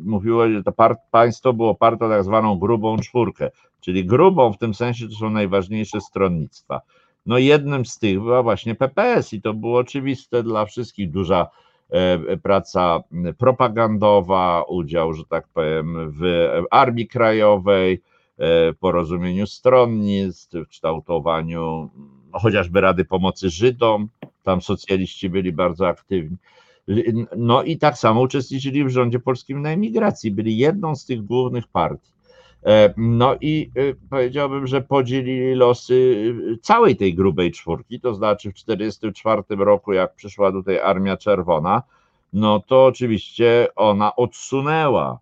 [SPEAKER 3] mówiło, że to państwo było oparte o tak zwaną grubą czwórkę, czyli grubą w tym sensie, to są najważniejsze stronnictwa. No jednym z tych była właśnie PPS i to było oczywiste dla wszystkich, duża E, praca propagandowa, udział, że tak powiem, w Armii Krajowej, e, porozumieniu stronnictw, w kształtowaniu chociażby Rady Pomocy Żydom, tam socjaliści byli bardzo aktywni. No i tak samo uczestniczyli w rządzie polskim na emigracji, byli jedną z tych głównych partii. E, no i e, powiedziałbym, że podzielili losy e, całej tej grubej czwórki, to znaczy w 1944 roku, jak przyszła tutaj Armia Czerwona, no to oczywiście ona odsunęła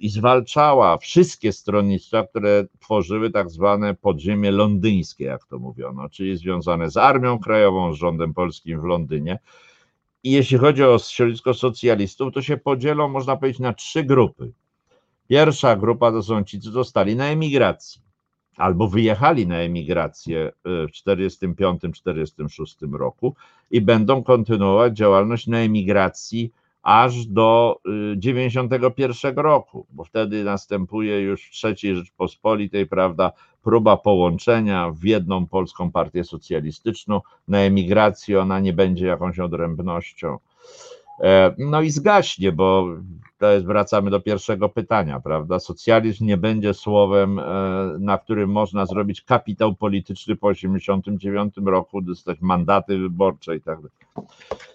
[SPEAKER 3] i zwalczała wszystkie stronnictwa, które tworzyły tak zwane podziemie londyńskie, jak to mówiono, czyli związane z Armią Krajową, z rządem polskim w Londynie. I jeśli chodzi o środowisko socjalistów, to się podzielą, można powiedzieć, na trzy grupy. Pierwsza grupa to są ci, co zostali na emigracji albo wyjechali na emigrację y, w 1945-1946 roku i będą kontynuować działalność na emigracji aż do 1991 y, roku, bo wtedy następuje już w III Rzeczpospolitej, prawda, próba połączenia w jedną polską partię socjalistyczną. Na emigracji ona nie będzie jakąś odrębnością. E, no i zgaśnie, bo to jest, wracamy do pierwszego pytania, prawda? Socjalizm nie będzie słowem, e, na którym można zrobić kapitał polityczny po 1989 roku, dostać mandaty wyborcze i tak dalej.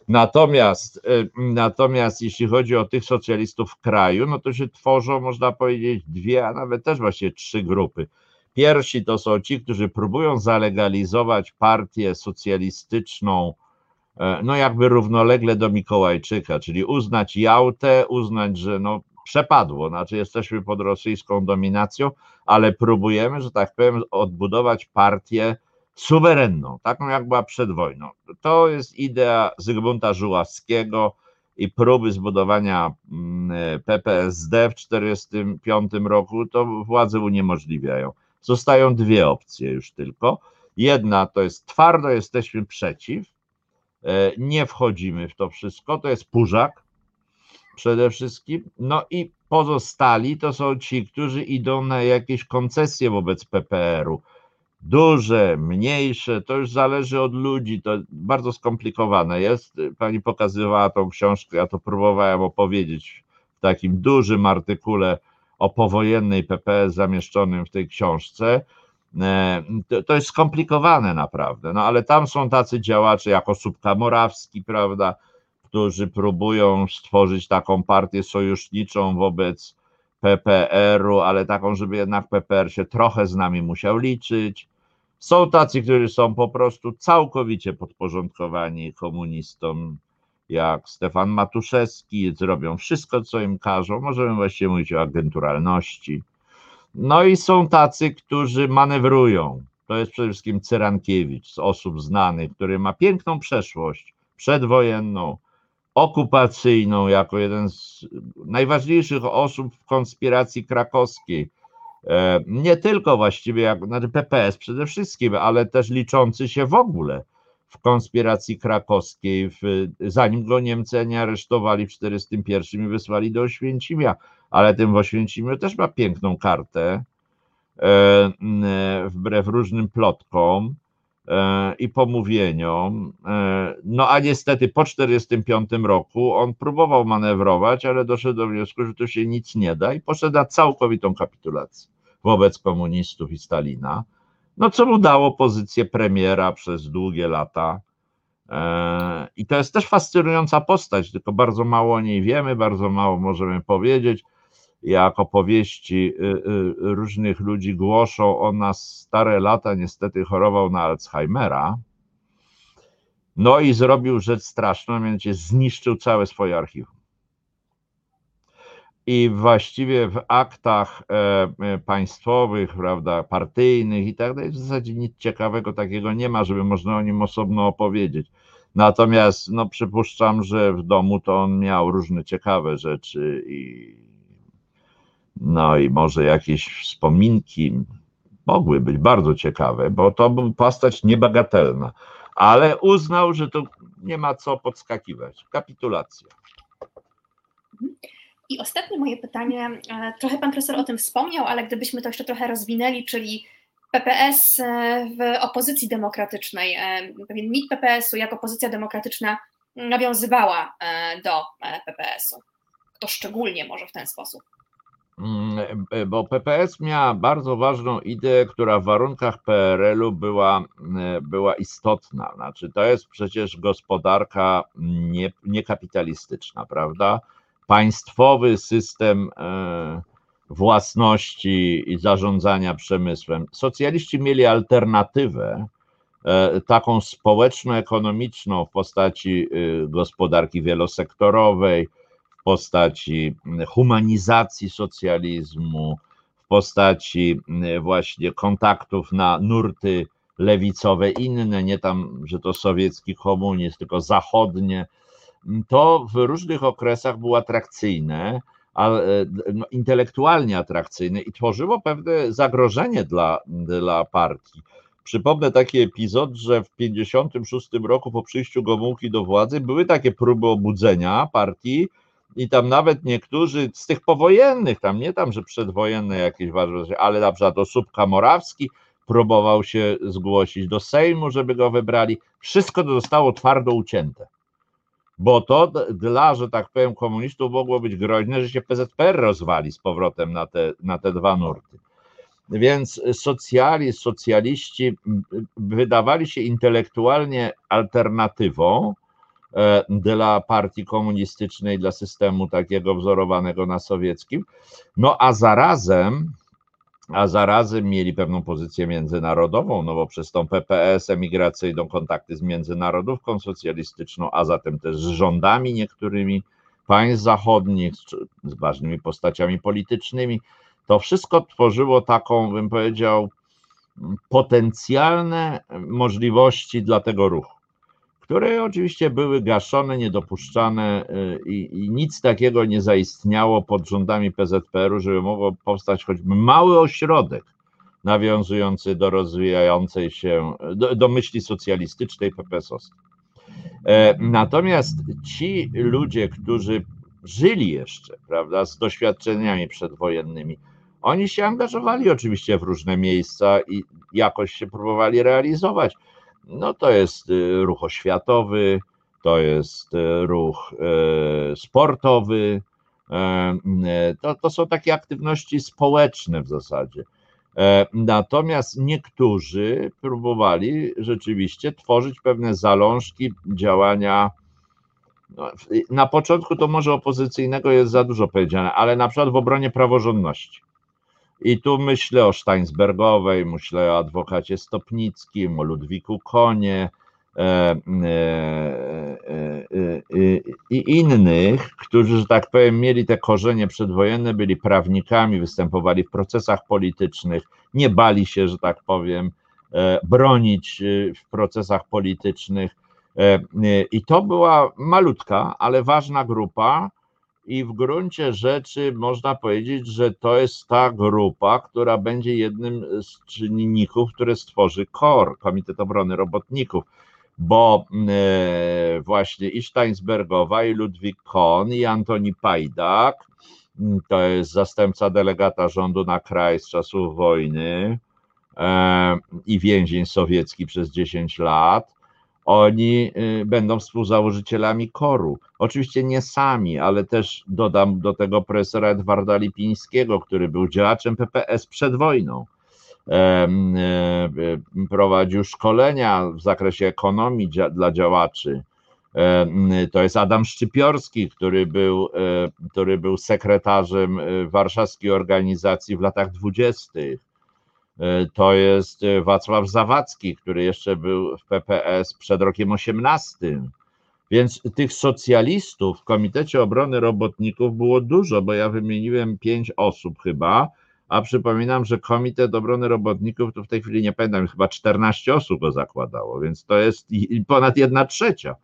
[SPEAKER 3] Natomiast, e, natomiast jeśli chodzi o tych socjalistów w kraju, no to się tworzą, można powiedzieć, dwie, a nawet też właściwie trzy grupy. Pierwsi to są ci, którzy próbują zalegalizować partię socjalistyczną, no jakby równolegle do Mikołajczyka, czyli uznać Jałtę, uznać, że no przepadło, znaczy jesteśmy pod rosyjską dominacją, ale próbujemy, że tak powiem, odbudować partię suwerenną, taką jak była przed wojną. To jest idea Zygmunta Żuławskiego i próby zbudowania mm, PPSD w 1945 roku, to władze uniemożliwiają. Zostają dwie opcje już tylko. Jedna to jest twardo jesteśmy przeciw, E, nie wchodzimy w to wszystko. To jest Purzak przede wszystkim. No i pozostali to są ci, którzy idą na jakieś koncesje wobec PPR-u. Duże, mniejsze, to już zależy od ludzi, to bardzo skomplikowane jest. Pani pokazywała tą książkę, ja to próbowałem opowiedzieć w takim dużym artykule o powojennej PPS zamieszczonym w tej książce. E, to jest skomplikowane naprawdę, no ale tam są tacy działacze jak Osóbka Morawski, prawda, którzy próbują stworzyć taką partię sojuszniczą wobec PPR-u, ale taką, żeby jednak PPR się trochę z nami musiał liczyć. Są tacy, którzy są po prostu całkowicie podporządkowani komunistom, jak Stefan Matuszewski, zrobią wszystko, co im każą. Możemy właściwie mówić o agenturalności. No i są tacy, którzy manewrują. To jest przede wszystkim Cyrankiewicz z osób znanych, który ma piękną przeszłość przedwojenną, okupacyjną, jako jeden z najważniejszych osób w konspiracji krakowskiej. E, nie tylko właściwie, jak, znaczy PPS przede wszystkim, ale też liczący się w ogóle w konspiracji krakowskiej, w, zanim go Niemcy nie aresztowali w 1941 i wysłali do Oświęcimia, ale tym w Oświęcimiu też ma piękną kartę, e, wbrew różnym plotkom e, i pomówieniom. E, no a niestety po 1945 roku on próbował manewrować, ale doszedł do wniosku, że to się nic nie da i poszedł na całkowitą kapitulację. wobec komunistów i Stalina, no co mu dało pozycję premiera przez długie lata. I to jest też fascynująca postać, tylko bardzo mało o niej wiemy, bardzo mało możemy powiedzieć. Jak opowieści y, y, różnych ludzi głoszą, on na stare lata niestety chorował na Alzheimera. No i zrobił rzecz straszną, mianowicie zniszczył całe swoje archiwum i właściwie w aktach e, e, państwowych, prawda, partyjnych i tak dalej, w zasadzie nic ciekawego takiego nie ma, żeby można o nim osobno opowiedzieć. Natomiast no, przypuszczam, że w domu to on miał różne ciekawe rzeczy i no i może jakieś wspominki mogły być bardzo ciekawe, bo to był postać niebagatelna, ale uznał, że to nie ma co podskakiwać. Kapitulacja.
[SPEAKER 2] I ostatnie moje pytanie, e, trochę pan profesor o tym wspomniał, ale gdybyśmy to jeszcze trochę rozwinęli, czyli PPS e, w opozycji demokratycznej, e, pewien mit PPS-u, jak opozycja demokratyczna nawiązywała do PPS-u. To szczególnie może w ten sposób.
[SPEAKER 3] Mm, bo PPS miała bardzo ważną ideę, która w warunkach PRL-u była, była istotna. Znaczy, to jest przecież gospodarka nie, niekapitalistyczna, prawda? państwowy system e, własności i zarządzania przemysłem. Socjaliści mieli alternatywę, e, taką społeczno-ekonomiczną w postaci e, gospodarki wielosektorowej, postaci humanizacji socjalizmu, w postaci właśnie kontaktów na nurty lewicowe inne, nie tam, że to sowiecki komunizm, tylko zachodnie, to w różnych okresach było atrakcyjne, a, e, no, intelektualnie atrakcyjne i tworzyło pewne zagrożenie dla, dla partii. Przypomnę taki epizod, że w 1956 roku po przyjściu Gomułki do władzy były takie próby obudzenia partii i tam nawet niektórzy z tych powojennych, tam nie tam, że przedwojenne jakieś ważne, ale na przykład Osóbka Morawski próbował się zgłosić do Sejmu, żeby go wybrali. Wszystko to zostało twardo ucięte bo to dla, że tak powiem, komunistów mogło być groźne, że się PZPR rozwali z powrotem na te, na te dwa nurty. Więc socjalizm, socjaliści wydawali się intelektualnie alternatywą dla partii komunistycznej, dla systemu takiego wzorowanego na sowieckim, no a zarazem a zarazem mieli pewną pozycję międzynarodową, no bo przez tą PPS emigracyjną kontakty z międzynarodówką socjalistyczną, a zatem też z rządami niektórymi państw zachodnich, z ważnymi postaciami politycznymi, to wszystko tworzyło taką, bym powiedział, potencjalne możliwości dla tego ruchu które oczywiście były gaszone, niedopuszczane y, i, i, nic takiego nie zaistniało pod rządami PZPR-u, żeby mogło powstać choćby mały ośrodek nawiązujący do rozwijającej się, do, do myśli socjalistycznej PPS-owskiej. E, natomiast ci ludzie, którzy żyli jeszcze, prawda, z doświadczeniami przedwojennymi, oni się angażowali oczywiście w różne miejsca i jakoś się próbowali realizować no to jest y, ruch oświatowy, to jest y, ruch y, sportowy, e, to, to są takie aktywności społeczne w zasadzie. E, natomiast niektórzy próbowali rzeczywiście tworzyć pewne zalążki działania. No, na początku to może opozycyjnego jest za dużo powiedziane, ale na przykład w obronie praworządności. I tu myślę o Steinsbergowej, myślę o adwokacie Stopnickim, o Ludwiku Konie e, e, e, i innych, którzy, że tak powiem, mieli te korzenie przedwojenne, byli prawnikami, występowali w procesach politycznych, nie bali się, że tak powiem, bronić w procesach politycznych. I to była malutka, ale ważna grupa, i w gruncie rzeczy można powiedzieć, że to jest ta grupa, która będzie jednym z czynników, które stworzy KOR, Komitet Obrony Robotników, bo e, właśnie i Steinsbergowa, i Ludwik Kohn, i Antoni Pajdak, to jest zastępca delegata rządu na kraj z czasów wojny e, i więzień sowiecki przez 10 lat, oni y, będą współzałożycielami koru. Oczywiście nie sami, ale też dodam do tego profesora Edwarda Lipińskiego, który był działaczem PPS przed wojną. E, prowadził szkolenia w zakresie ekonomii dla działaczy. To jest Adam Szczypiorski, który był, e, który był sekretarzem warszawskiej organizacji w latach dwudziestych. To jest Wacław Zawadzki, który jeszcze był w PPS przed rokiem 18. Więc tych socjalistów w Komitecie Obrony Robotników było dużo, bo ja wymieniłem pięć osób chyba, a przypominam, że Komitet Obrony Robotników, to w tej chwili nie pamiętam, chyba 14 osób go zakładało, więc to jest ponad jedna trzecia.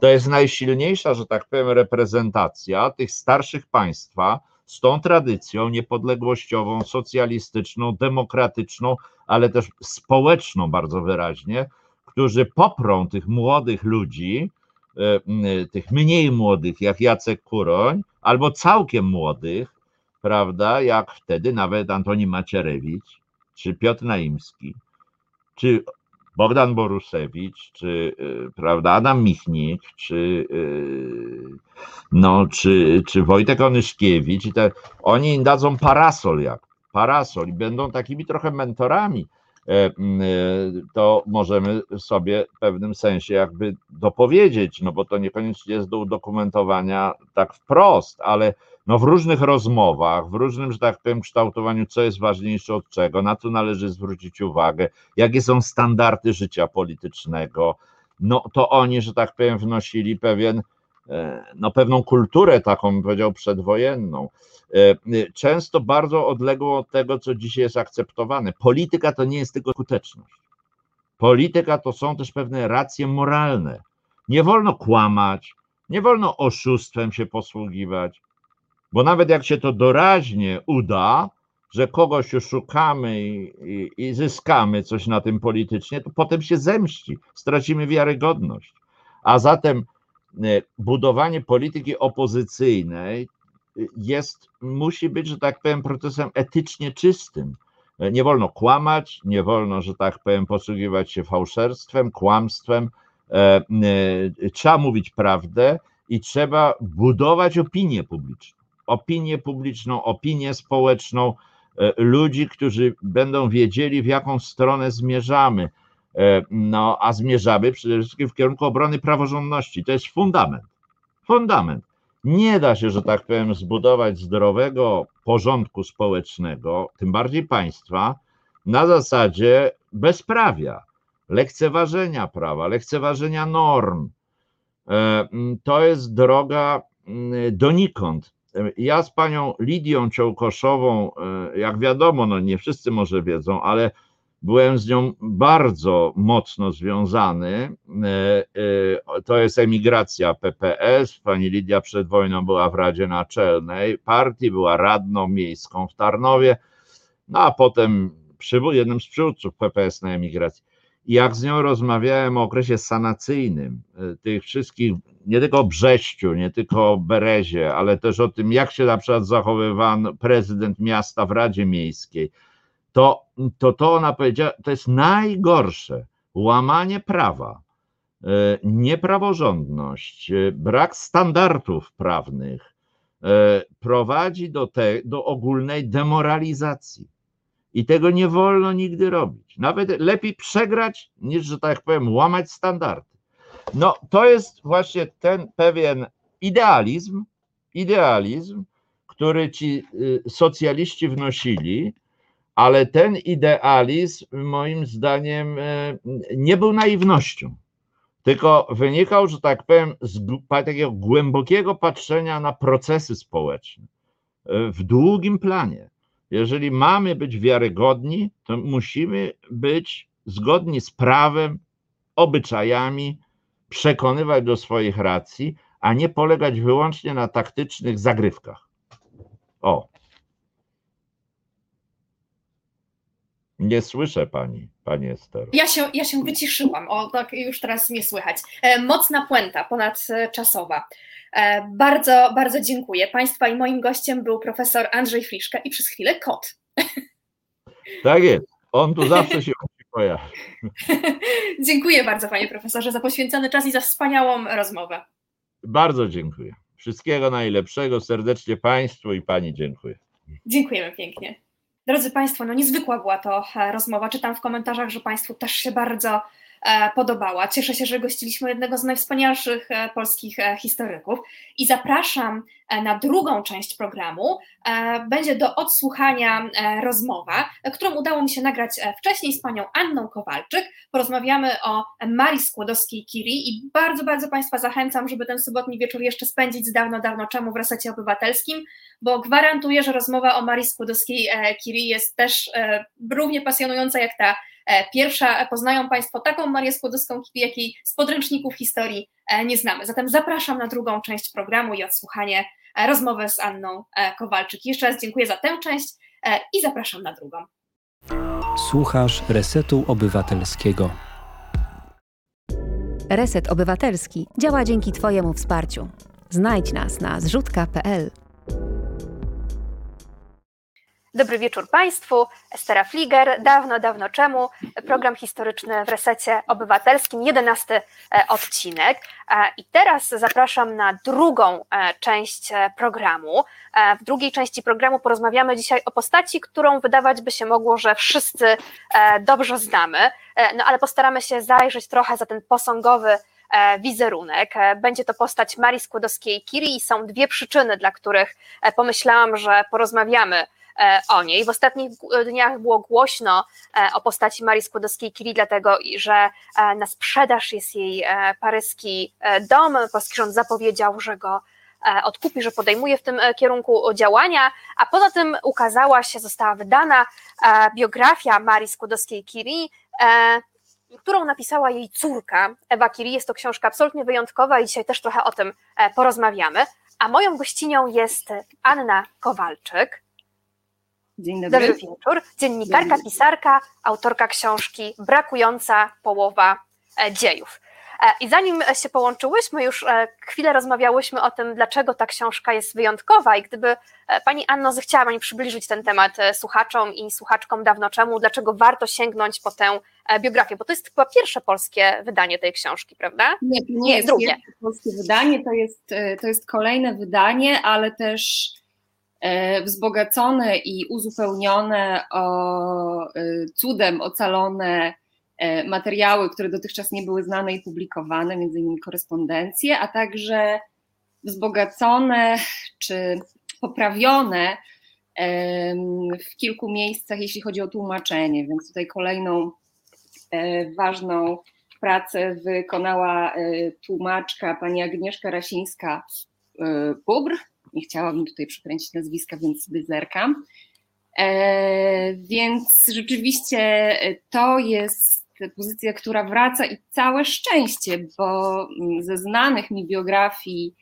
[SPEAKER 3] To jest najsilniejsza, że tak powiem, reprezentacja tych starszych państwa z tą tradycją niepodległościową, socjalistyczną, demokratyczną, ale też społeczną bardzo wyraźnie, którzy poprą tych młodych ludzi, e, tych mniej młodych, jak Jacek Kuroń, albo całkiem młodych, prawda, jak wtedy nawet Antoni Macierewicz, czy Piotr Naimski, czy Bogdan Borusewicz, czy y, prawda, Adam Michnik, czy, y, no, czy, czy Wojtek Onyszkiewicz, i te, oni im dadzą parasol jak parasol i będą takimi trochę mentorami, e, e, to możemy sobie w pewnym sensie jakby dopowiedzieć, no bo to niekoniecznie jest do udokumentowania tak wprost, ale no w różnych rozmowach, w różnym, że tak powiem, kształtowaniu, co jest ważniejsze od czego, na co należy zwrócić uwagę, jakie są standardy życia politycznego, no to oni, że tak powiem, wnosili pewien, e, no pewną kulturę taką, bym powiedział, przedwojenną. E, często bardzo odległą od tego, co dzisiaj jest akceptowane. Polityka to nie jest tylko skuteczność. Polityka to są też pewne racje moralne. Nie wolno kłamać, nie wolno oszustwem się posługiwać, bo nawet jak się to doraźnie uda, że kogoś oszukamy i, i, i, zyskamy coś na tym politycznie, to potem się zemści, stracimy wiarygodność. A zatem e, budowanie polityki opozycyjnej jest, musi być, że tak powiem, procesem etycznie czystym. E, nie wolno kłamać, nie wolno, że tak powiem, posługiwać się fałszerstwem, kłamstwem. E, trzeba mówić prawdę i trzeba budować opinię publiczną opinię publiczną, opinię społeczną, e, ludzi, którzy będą wiedzieli, w jaką stronę zmierzamy. E, no, a zmierzamy przede wszystkim w kierunku obrony praworządności. To jest fundament. Fundament. Nie da się, że tak powiem, zbudować zdrowego porządku społecznego, tym bardziej państwa, na zasadzie bezprawia, lekceważenia prawa, lekceważenia norm. E, to jest droga donikąd. Ja z panią Lidią Ciołkoszową, e, jak wiadomo, no nie wszyscy może wiedzą, ale byłem z nią bardzo mocno związany. E, e, to jest emigracja PPS. Pani Lidia przed wojną była w Radzie Naczelnej partii, była radną miejską w Tarnowie, no a potem jednym z przywódców PPS na emigracji. Jak z nią rozmawiałem o okresie sanacyjnym, tych wszystkich nie tylko o Brześciu, nie tylko o Berezie, ale też o tym, jak się na przykład zachowywał prezydent miasta w Radzie Miejskiej, to to, to ona powiedziała, to jest najgorsze łamanie prawa, e, niepraworządność, e, brak standardów prawnych e, prowadzi do, te, do ogólnej demoralizacji. I tego nie wolno nigdy robić. Nawet lepiej przegrać, niż, że tak powiem, łamać standardy. No, to jest właśnie ten pewien idealizm, idealizm, który ci y, socjaliści wnosili, ale ten idealizm moim zdaniem y, nie był naiwnością, tylko wynikał, że tak powiem, z takiego głębokiego patrzenia na procesy społeczne y, w długim planie. Jeżeli mamy być wiarygodni, to musimy być zgodni z prawem, obyczajami, przekonywać do swoich racji, a nie polegać wyłącznie na taktycznych zagrywkach. O. Nie słyszę pani, pani Ester.
[SPEAKER 2] Ja się, ja się wyciszyłam, o tak już teraz mnie słychać. E, mocna puenta, ponadczasowa. E, bardzo, bardzo dziękuję. Państwa i moim gościem był profesor Andrzej Friszka i przez chwilę kot.
[SPEAKER 3] Tak jest. On tu zawsze się twoja.
[SPEAKER 2] dziękuję bardzo, panie profesorze, za poświęcony czas i za wspaniałą rozmowę.
[SPEAKER 3] Bardzo dziękuję. Wszystkiego najlepszego. Serdecznie Państwu i Pani dziękuję.
[SPEAKER 2] Dziękujemy pięknie. Drodzy Państwo, no niezwykła była to e, rozmowa. Czytam w komentarzach, że Państwu też się bardzo podobała. Cieszę się, że gościliśmy jednego z najwspanialszych e, polskich e, historyków i zapraszam na drugą część programu. Będzie do odsłuchania rozmowa, którą udało mi się nagrać wcześniej z panią Anną Kowalczyk. Porozmawiamy o Marii Skłodowskiej-Curie i bardzo, bardzo Państwa zachęcam, żeby ten sobotni wieczór jeszcze spędzić z dawno, dawno czemu w resecie obywatelskim, bo gwarantuję, że rozmowa o Marii Skłodowskiej-Curie jest też równie pasjonująca jak ta E, pierwsza poznają Państwo taką Marię Skłodowską, jakiej z podręczników historii e, nie znamy. Zatem zapraszam na drugą część programu i odsłuchanie e, rozmowy z Anną Kowalczyk. Jeszcze raz dziękuję za tę część i zapraszam na drugą.
[SPEAKER 4] Słuchasz Resetu Obywatelskiego.
[SPEAKER 5] Reset Obywatelski działa dzięki Twojemu wsparciu. Znajdź nas na zrzutka.pl.
[SPEAKER 2] Dobry wieczór Państwu. Estera Fliger. Dawno, dawno czemu program historyczny w resecie obywatelskim, jedenasty e, odcinek. E, I teraz zapraszam na drugą e, część programu. W drugiej części programu porozmawiamy dzisiaj o postaci, którą wydawać by się mogło, że wszyscy dobrze znamy, no ale postaramy się zajrzeć trochę za ten posągowy wizerunek. Będzie to postać Marii Skłodowskiej-Curie i są dwie przyczyny, dla których pomyślałam, że porozmawiamy o niej. W ostatnich dniach było głośno e, o postaci Marii Skłodowskiej-Curie, dlatego że e, na sprzedaż jest jej paryski dom. Polski rząd zapowiedział, że go odkupi, że podejmuje w tym kierunku działania, a poza tym ukazała się, została wydana biografia Marii Skłodowskiej-Curie, którą napisała jej córka Ewa Curie. Jest to książka absolutnie wyjątkowa i dzisiaj też trochę o tym porozmawiamy. A moją gościnią jest Anna Kowalczyk,
[SPEAKER 6] Dzień dobry.
[SPEAKER 2] Dobry wieczór. Dziennikarka, pisarka, autorka książki Brakująca połowa e, dziejów. E, I zanim się połączyłyśmy, już e, chwilę rozmawiałyśmy o tym, dlaczego ta książka jest wyjątkowa i gdyby Pani Anno zechciała Pani przybliżyć ten temat słuchaczom i słuchaczkom dawno czemu, dlaczego warto sięgnąć po tę biografię, bo to jest chyba pierwsze polskie wydanie tej książki, prawda?
[SPEAKER 6] Nie, to nie, nie jest drugie. polskie wydanie, to jest, to jest kolejne wydanie, ale też wzbogacone i uzupełnione o e, cudem ocalone e, materiały, które dotychczas nie były znane i publikowane, między innymi korespondencje, a także wzbogacone czy poprawione w kilku miejscach, jeśli chodzi o tłumaczenie, więc tutaj kolejną ważną pracę wykonała tłumaczka pani Agnieszka Rasińska-Bubr, nie chciałabym tutaj przekręcić nazwiska, więc sobie zerkam. E, więc rzeczywiście to jest pozycja, która wraca i całe szczęście, bo ze znanych mi biografii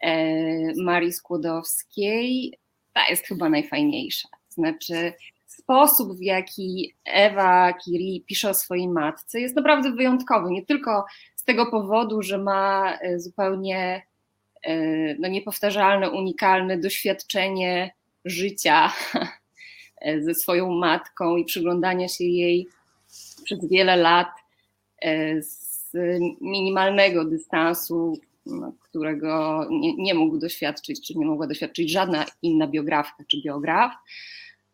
[SPEAKER 6] e, Marii Skłodowskiej ta jest chyba najfajniejsza. Znaczy, sposób, w jaki Ewa Curie pisze o swojej matce, jest naprawdę wyjątkowy. Nie tylko z tego powodu, że ma e, zupełnie E, no, niepowtarzalne, unikalne doświadczenie życia e, ze swoją matką i przyglądania się jej przez wiele lat e, z minimalnego dystansu, no, którego nie, nie mógł doświadczyć, czy nie mogła doświadczyć żadna inna biografka czy biograf,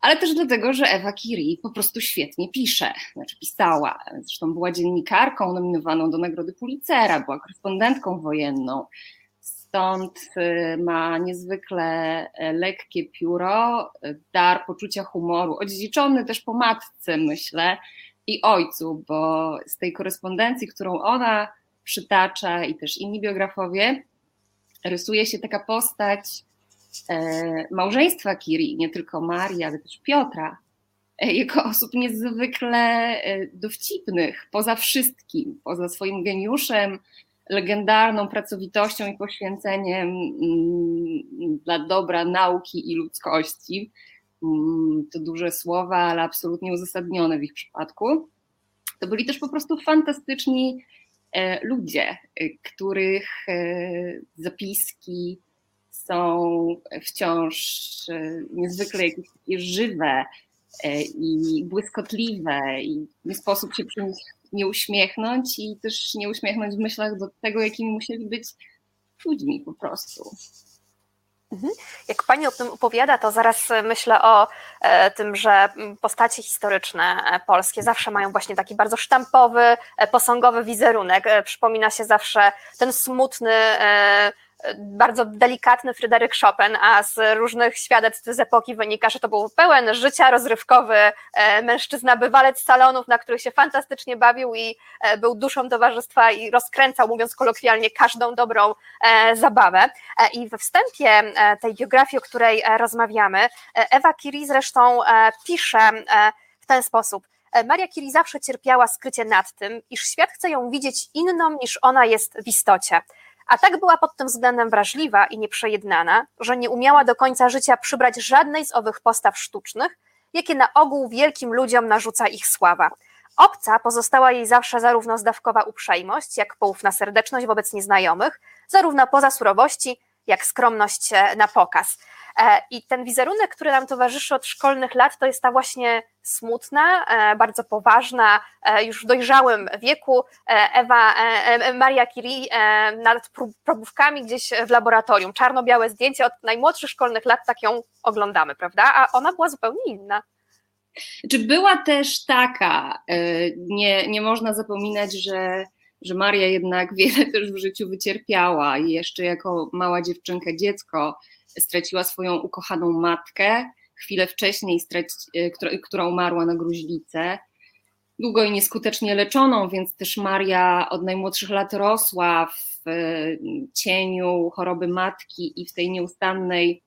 [SPEAKER 6] ale też dlatego, że Ewa Curie po prostu świetnie pisze, znaczy pisała. Zresztą była dziennikarką nominowaną do Nagrody Pulitzera, była korespondentką wojenną stąd y, ma niezwykle e, lekkie pióro, dar poczucia humoru, odziedziczony też po matce, myślę, i ojcu, bo z tej korespondencji, którą ona przytacza i też inni biografowie, rysuje się taka postać e, małżeństwa Kiri, nie tylko Marii, ale też Piotra, e, jego osób niezwykle dowcipnych, poza wszystkim, poza swoim geniuszem, legendarną pracowitością i poświęceniem mm, dla dobra nauki i ludzkości. Mm, to duże słowa, ale absolutnie uzasadnione w ich przypadku. To byli też po prostu fantastyczni e, ludzie, e, których e, zapiski są wciąż niezwykle żywe, i błyskotliwe i nie sposób się przy nich nie uśmiechnąć i też nie uśmiechnąć w myślach do tego, jakimi musieli być ludźmi po prostu.
[SPEAKER 2] Mhm. Jak pani o tym opowiada, to zaraz myślę o e, tym, że postacie historyczne e, polskie zawsze mają właśnie taki bardzo sztampowy, e, posągowy wizerunek. Przypomina się zawsze ten smutny, bardzo delikatny Fryderyk Chopin, a z różnych świadectw z epoki wynika, że to był pełen życia rozrywkowy e, mężczyzna, bywalec salonów, na których się fantastycznie bawił i e, był duszą towarzystwa i rozkręcał, mówiąc kolokwialnie, każdą dobrą e, zabawę. I we wstępie tej biografii, o której rozmawiamy, Ewa Kiri zresztą pisze w ten sposób. Maria Curie zawsze cierpiała skrycie nad tym, iż świat chce ją widzieć inną niż ona jest w istocie. A tak była pod tym względem wrażliwa i nieprzejednana, że nie umiała do końca życia przybrać żadnej z owych postaw sztucznych, jakie na ogół wielkim ludziom narzuca ich sława. Obca pozostała jej zawsze zarówno zdawkowa uprzejmość, jak poufna serdeczność wobec nieznajomych, zarówno poza surowości, jak skromność na pokaz. E, I ten wizerunek, który nam towarzyszy od szkolnych lat, to jest ta właśnie smutna, e, bardzo poważna, e, już w dojrzałym wieku Ewa, Maria Curie nad probówkami gdzieś w laboratorium. Czarno-białe zdjęcie od najmłodszych szkolnych lat, tak ją oglądamy, prawda? A ona była zupełnie inna.
[SPEAKER 6] Czy była też taka, nie, nie można zapominać, że że Maria jednak wiele też w życiu wycierpiała i jeszcze jako mała dziewczynka, dziecko straciła swoją ukochaną matkę, chwilę wcześniej, straci, która umarła na gruźlicę, długo i nieskutecznie leczoną, więc też Maria od najmłodszych lat rosła w cieniu choroby matki i w tej nieustannej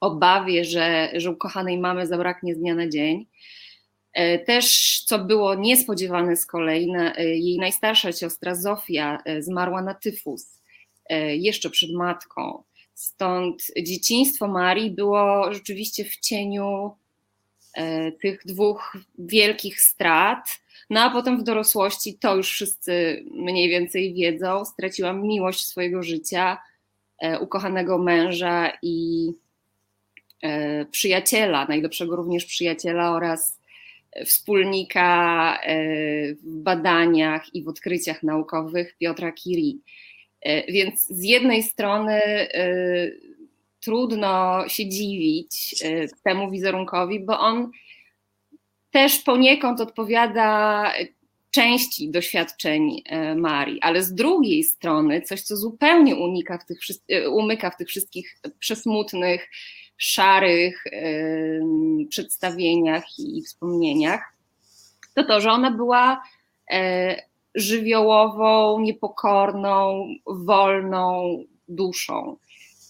[SPEAKER 6] obawie, że, że ukochanej mamy zabraknie z dnia na dzień. E, też, co było niespodziewane z kolei, e, jej najstarsza siostra Zofia e, zmarła na tyfus jeszcze przed matką. Stąd dzieciństwo Marii było rzeczywiście w cieniu tych dwóch wielkich strat. No a potem w dorosłości, to już wszyscy mniej więcej wiedzą, straciłam miłość swojego życia, ukochanego męża i przyjaciela, najlepszego również przyjaciela oraz wspólnika e, w badaniach i w odkryciach naukowych Piotra Curie. E, więc z jednej strony e, trudno się dziwić temu wizerunkowi, bo on też poniekąd odpowiada części doświadczeń Marii, ale z drugiej strony coś, co zupełnie unika w tych, umyka w tych wszystkich przesmutnych szarych przedstawieniach i wspomnieniach, to to, że ona była e, żywiołową, niepokorną, wolną duszą.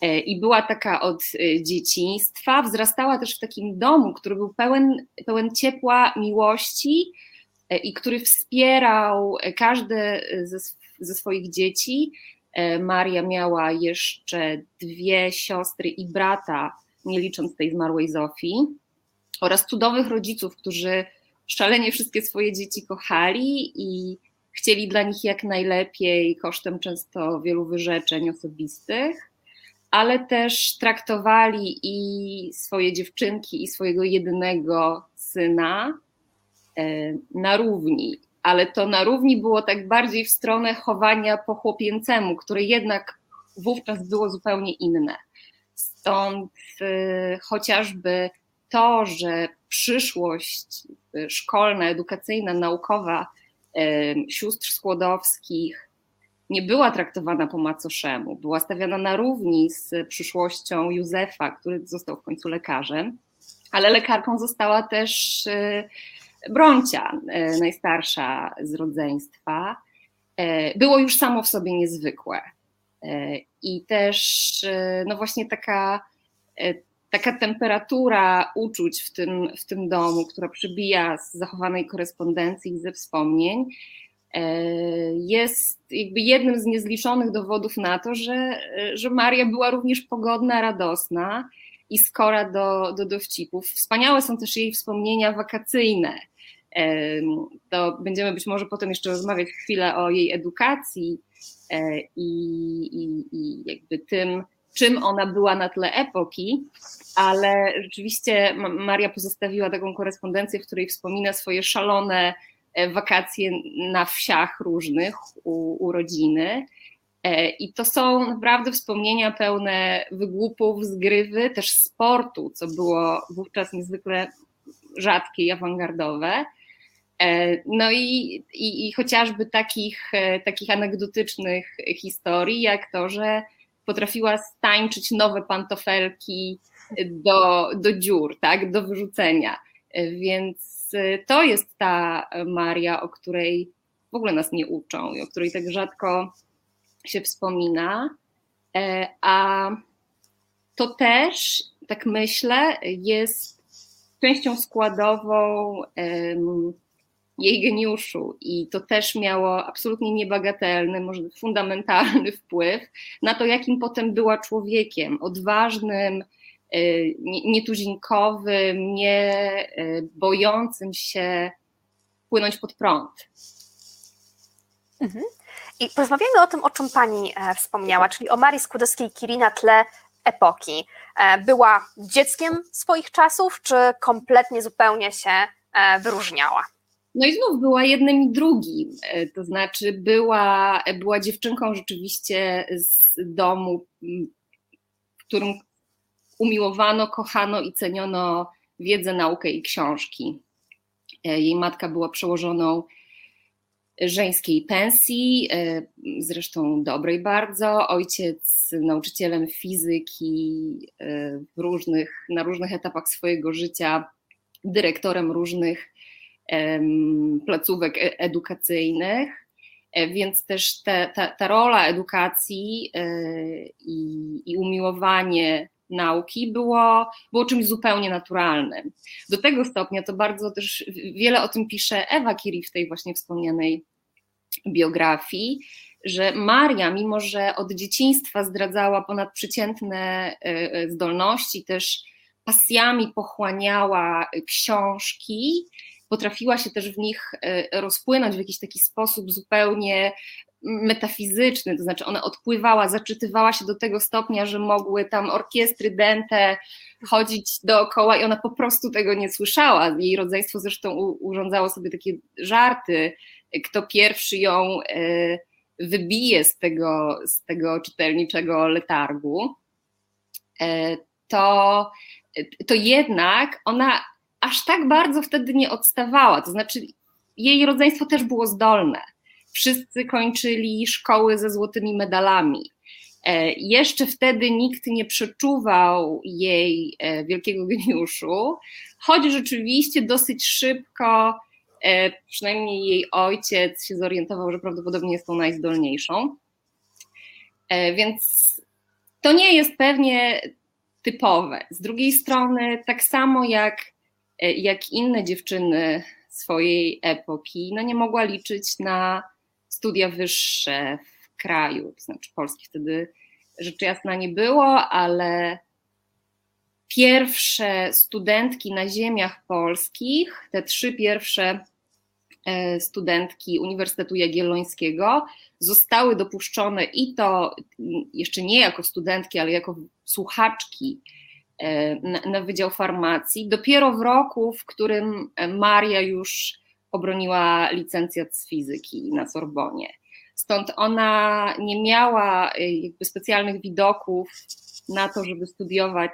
[SPEAKER 6] E, I była taka od e, dzieciństwa, wzrastała też w takim domu, który był pełen, pełen ciepła miłości i który wspierał każde ze, ze swoich dzieci. Maria miała jeszcze dwie siostry i brata, nie licząc tej zmarłej Zofii, oraz cudownych rodziców, którzy szalenie wszystkie swoje dzieci kochali i chcieli dla nich jak najlepiej, kosztem często wielu wyrzeczeń osobistych, ale też traktowali i swoje dziewczynki, i swojego jedynego syna e, na równi. Ale to na równi było tak bardziej w stronę chowania po chłopięcemu, które jednak wówczas było zupełnie inne. Stąd y, chociażby to, że przyszłość y, szkolna, edukacyjna, naukowa y, sióstr Skłodowskich nie była traktowana po macoszemu, była stawiana na równi z przyszłością Józefa, który został w końcu lekarzem, ale lekarką została też Broncia, najstarsza z rodzeństwa. Było już samo w sobie niezwykłe. I też no właśnie taka, e, taka temperatura uczuć w tym, w tym domu, która przybija z zachowanej korespondencji i ze wspomnień, e, jest jakby jednym z niezliczonych dowodów na to, że, że Maria była również pogodna, radosna i skora do, do dowcipów. Wspaniałe są też jej wspomnienia wakacyjne. E, to będziemy być może potem jeszcze rozmawiać chwilę o jej edukacji, E, i, i, i jakby tym, czym ona była na tle epoki, ale rzeczywiście Maria pozostawiła taką korespondencję, w której wspomina swoje szalone e, wakacje na wsiach różnych u, u rodziny. E, I to są naprawdę wspomnienia pełne wygłupów, zgrywy, też sportu, co było wówczas niezwykle rzadkie i awangardowe. E, no i, i, i chociażby takich, takich anegdotycznych historii, jak to, że potrafiła stańczyć nowe pantofelki do, do dziur, tak, do wyrzucenia. Więc to jest ta Maria, o której w ogóle nas nie uczą i o której tak rzadko się wspomina. E, a to też, tak myślę, jest częścią składową jej geniuszu i to też miało absolutnie niebagatelny, może fundamentalny wpływ na to, jakim potem była człowiekiem, odważnym, e, nietuzinkowym, nie e, bojącym się płynąć pod prąd.
[SPEAKER 2] Mhm. I porozmawiajmy o tym, o czym Pani e, wspomniała, czyli o Marii Skłodowskiej-Curie na tle epoki. Była dzieckiem swoich czasów, czy kompletnie zupełnie się wyróżniała?
[SPEAKER 6] No i znów była jednym i drugim, e, to znaczy była, była dziewczynką rzeczywiście z domu, w którym umiłowano, kochano i ceniono wiedzę, naukę i książki. E, jej matka była przełożoną żeńskiej pensji, e, zresztą dobrej bardzo. Ojciec nauczycielem fizyki różnych, na różnych etapach swojego życia, dyrektorem różnych placówek e, edukacyjnych, e, więc też te, ta, ta rola edukacji e, i, i umiłowanie nauki było, było czymś zupełnie naturalnym. Do tego stopnia to bardzo też wiele o tym pisze Ewa Kiri w tej właśnie wspomnianej biografii, że Maria, mimo że od dzieciństwa zdradzała ponadprzeciętne zdolności, też pasjami pochłaniała książki, potrafiła się też w nich e, rozpłynąć w jakiś taki sposób zupełnie metafizyczny, to znaczy ona odpływała, zaczytywała się do tego stopnia, że mogły tam orkiestry dente chodzić dookoła i ona po prostu tego nie słyszała. Jej rodzeństwo zresztą urządzało sobie takie żarty, kto pierwszy ją e, wybije z tego, z tego czytelniczego letargu, e, to, to jednak ona aż tak bardzo wtedy nie odstawała. To znaczy, jej rodzeństwo też było zdolne. Wszyscy kończyli szkoły ze złotymi medalami. E, jeszcze wtedy nikt nie przeczuwał jej e, wielkiego geniuszu, choć rzeczywiście dosyć szybko, e, przynajmniej jej ojciec się zorientował, że prawdopodobnie jest tą najzdolniejszą. Więc to nie jest pewnie typowe. Z drugiej strony, tak samo jak jak inne dziewczyny swojej epoki, no nie mogła liczyć na studia wyższe w kraju, to znaczy Polski. Wtedy rzecz jasna nie było, ale pierwsze studentki na ziemiach polskich, te trzy pierwsze e, studentki Uniwersytetu Jagiellońskiego zostały dopuszczone i to jeszcze nie jako studentki, ale jako słuchaczki E, na, Wydział Farmacji, dopiero w roku, w którym Maria już obroniła licencjat z fizyki na Sorbonie. Stąd ona nie miała e, jakby specjalnych widoków na to, żeby studiować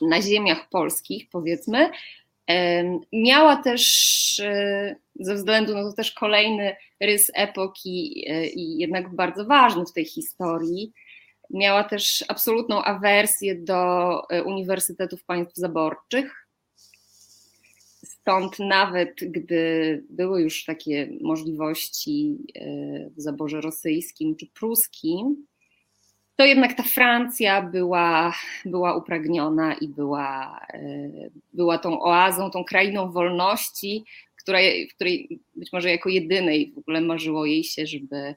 [SPEAKER 6] na ziemiach polskich, powiedzmy. E, miała też, ze względu no to też kolejny rys epoki i jednak bardzo ważny w tej historii, Miała też absolutną awersję do e, uniwersytetów państw zaborczych. Stąd nawet gdy były już takie możliwości e, w zaborze rosyjskim czy pruskim, to jednak ta Francja była, była upragniona i była, e, była tą oazą, tą krainą wolności, której, w której być może jako jedynej w ogóle marzyło jej się, żeby,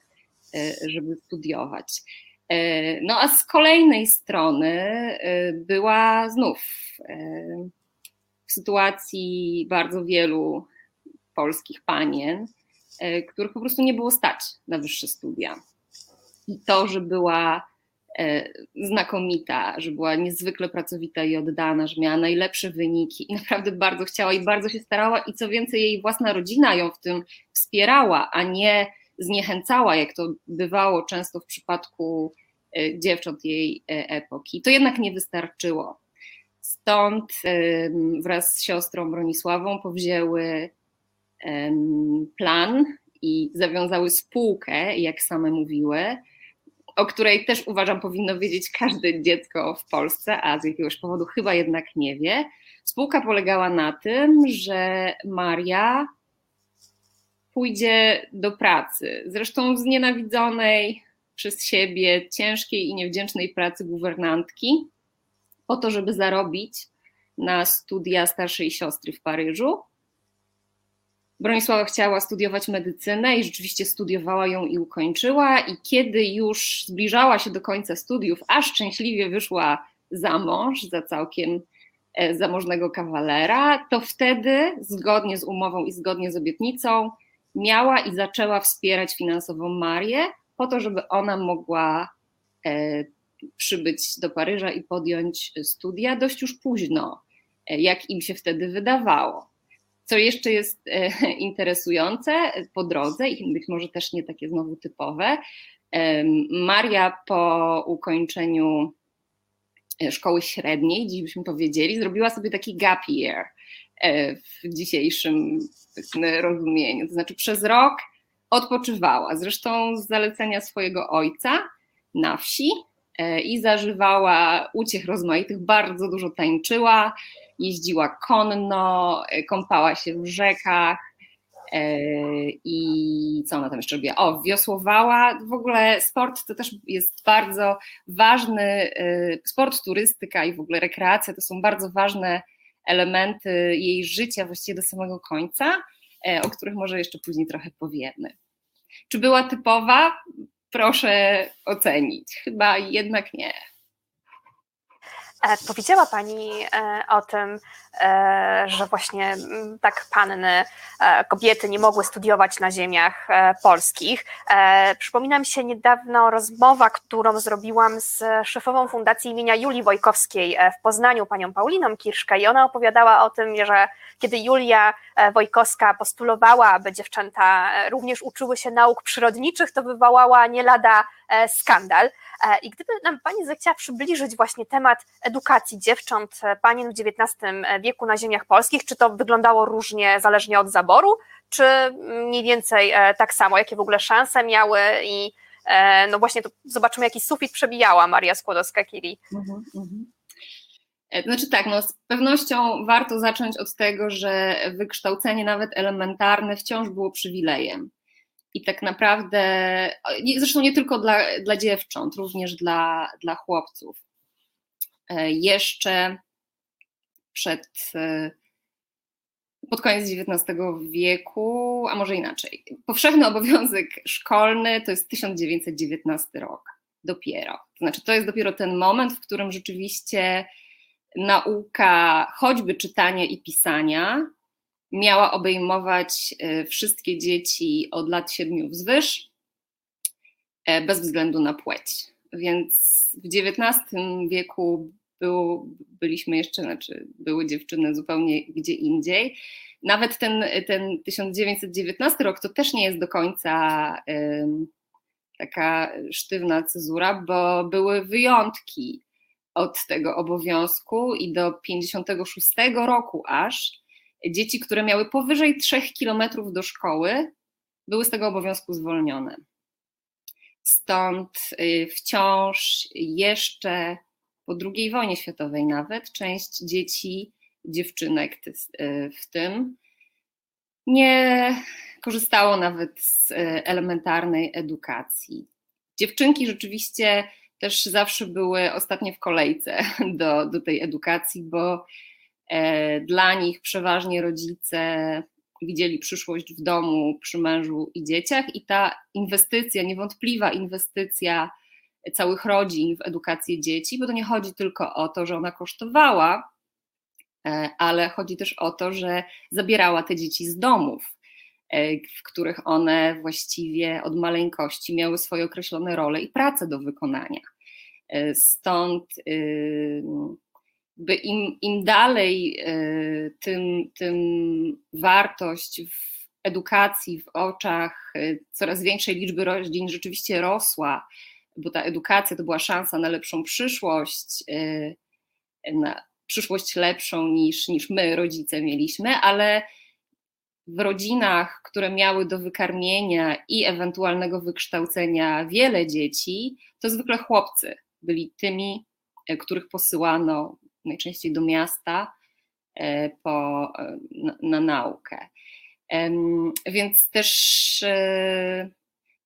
[SPEAKER 6] żeby studiować. E, no a z kolejnej strony e, była znów e, w sytuacji bardzo wielu polskich panien, których po prostu nie było stać na wyższe studia. I to, że była znakomita, że była niezwykle pracowita i oddana, że miała najlepsze wyniki i naprawdę bardzo chciała i bardzo się starała i co więcej jej własna rodzina ją w tym wspierała, a nie zniechęcała, jak to bywało często w przypadku dziewcząt jej epoki. To jednak nie wystarczyło. Stąd wraz z siostrą Bronisławą powzięły plan i zawiązały spółkę, jak same mówiły, o której też uważam powinno wiedzieć każde dziecko w Polsce, a z jakiegoś powodu chyba jednak nie wie. Spółka polegała na tym, że Maria pójdzie do pracy, zresztą znienawidzonej przez siebie ciężkiej i niewdzięcznej pracy guwernantki, po to, żeby zarobić na studia starszej siostry w Paryżu. Bronisława chciała studiować medycynę i rzeczywiście studiowała ją i ukończyła. I kiedy już zbliżała się do końca studiów, a szczęśliwie wyszła za mąż, za całkiem e, zamożnego kawalera, to wtedy, zgodnie z umową i zgodnie z obietnicą, miała i zaczęła wspierać finansowo Marię, po to, żeby ona mogła e, przybyć do Paryża i podjąć studia dość już późno, e, jak im się wtedy wydawało. Co jeszcze jest e, interesujące po drodze i być może też nie takie znowu typowe, Maria po ukończeniu e, szkoły średniej, dziś byśmy powiedzieli, zrobiła sobie taki gap year w dzisiejszym rozumieniu. To znaczy przez rok odpoczywała, zresztą z zalecenia swojego ojca na wsi, E, i zażywała uciech rozmaitych, bardzo dużo tańczyła, jeździła konno, e, kąpała się w rzekach e, i co ona tam jeszcze robiła? O, wiosłowała. W ogóle sport to też jest bardzo ważny, sport, turystyka i w ogóle rekreacja to są bardzo ważne elementy jej życia właściwie do samego końca, o których może jeszcze później trochę powiemy. Czy była typowa? proszę ocenić. Chyba jednak nie.
[SPEAKER 2] E, powiedziała Pani e, o tym, e, że właśnie tak panny, kobiety nie mogły studiować na ziemiach polskich. Przypomina mi się niedawno rozmowa, którą zrobiłam z szefową Fundacji imienia Julii Wojkowskiej w Poznaniu, panią Pauliną Kirszkę i ona opowiadała o tym, że kiedy Julia Wojkowska postulowała, aby dziewczęta również uczyły się nauk przyrodniczych, to wywołała nie lada skandal. I gdyby nam Pani zechciała przybliżyć właśnie temat edukacji dziewcząt, e, panien w XIX wieku na ziemiach polskich, czy to wyglądało różnie, zależnie od zaboru, czy mniej więcej e, tak samo, jakie w ogóle szanse miały i e, no właśnie to zobaczymy, jaki sufit przebijała Maria Skłodowska-Curie. Mhm, mhm.
[SPEAKER 6] Znaczy tak, no z pewnością warto zacząć od tego, że wykształcenie nawet elementarne wciąż było przywilejem. I tak naprawdę, zresztą nie tylko dla, dla dziewcząt, również dla, dla chłopców. E, jeszcze przed, e, pod koniec XIX wieku, a może inaczej. Powszechny obowiązek szkolny to jest 1919 rok, dopiero. To znaczy, to jest dopiero ten moment, w którym rzeczywiście nauka choćby czytania i pisania miała obejmować e, wszystkie dzieci od lat 7 wzwyż, bez względu na płeć. Więc w XIX wieku byliśmy jeszcze, znaczy były dziewczyny zupełnie gdzie indziej. Nawet ten, ten 1919 rok to też nie jest do końca taka sztywna cezura, bo były wyjątki od tego obowiązku i do 56 roku aż dzieci, które miały powyżej 3 kilometrów do szkoły, były z tego obowiązku zwolnione. Stąd y, wciąż jeszcze po II wojnie światowej nawet część dzieci, dziewczynek e, w tym, nie korzystało nawet z e, elementarnej edukacji. Dziewczynki rzeczywiście też zawsze były ostatnie w kolejce do, do tej edukacji, bo dla nich przeważnie rodzice widzieli przyszłość w domu, przy mężu i dzieciach, i ta inwestycja, niewątpliwa inwestycja całych rodzin w edukację dzieci, bo to nie chodzi tylko o to, że ona kosztowała, e, ale chodzi też o to, że zabierała te dzieci z domów, e, w których one właściwie od maleńkości miały swoje określone role i prace do wykonania. Stąd by im, im dalej, tym, tym wartość w edukacji w oczach coraz większej liczby rodzin rzeczywiście rosła, bo ta edukacja to była szansa na lepszą przyszłość, na przyszłość lepszą niż, niż my, rodzice, mieliśmy, ale w rodzinach, które miały do wykarmienia i ewentualnego wykształcenia wiele dzieci, to zwykle chłopcy byli tymi, e, których posyłano najczęściej do miasta e, po, e, na, na naukę. Więc też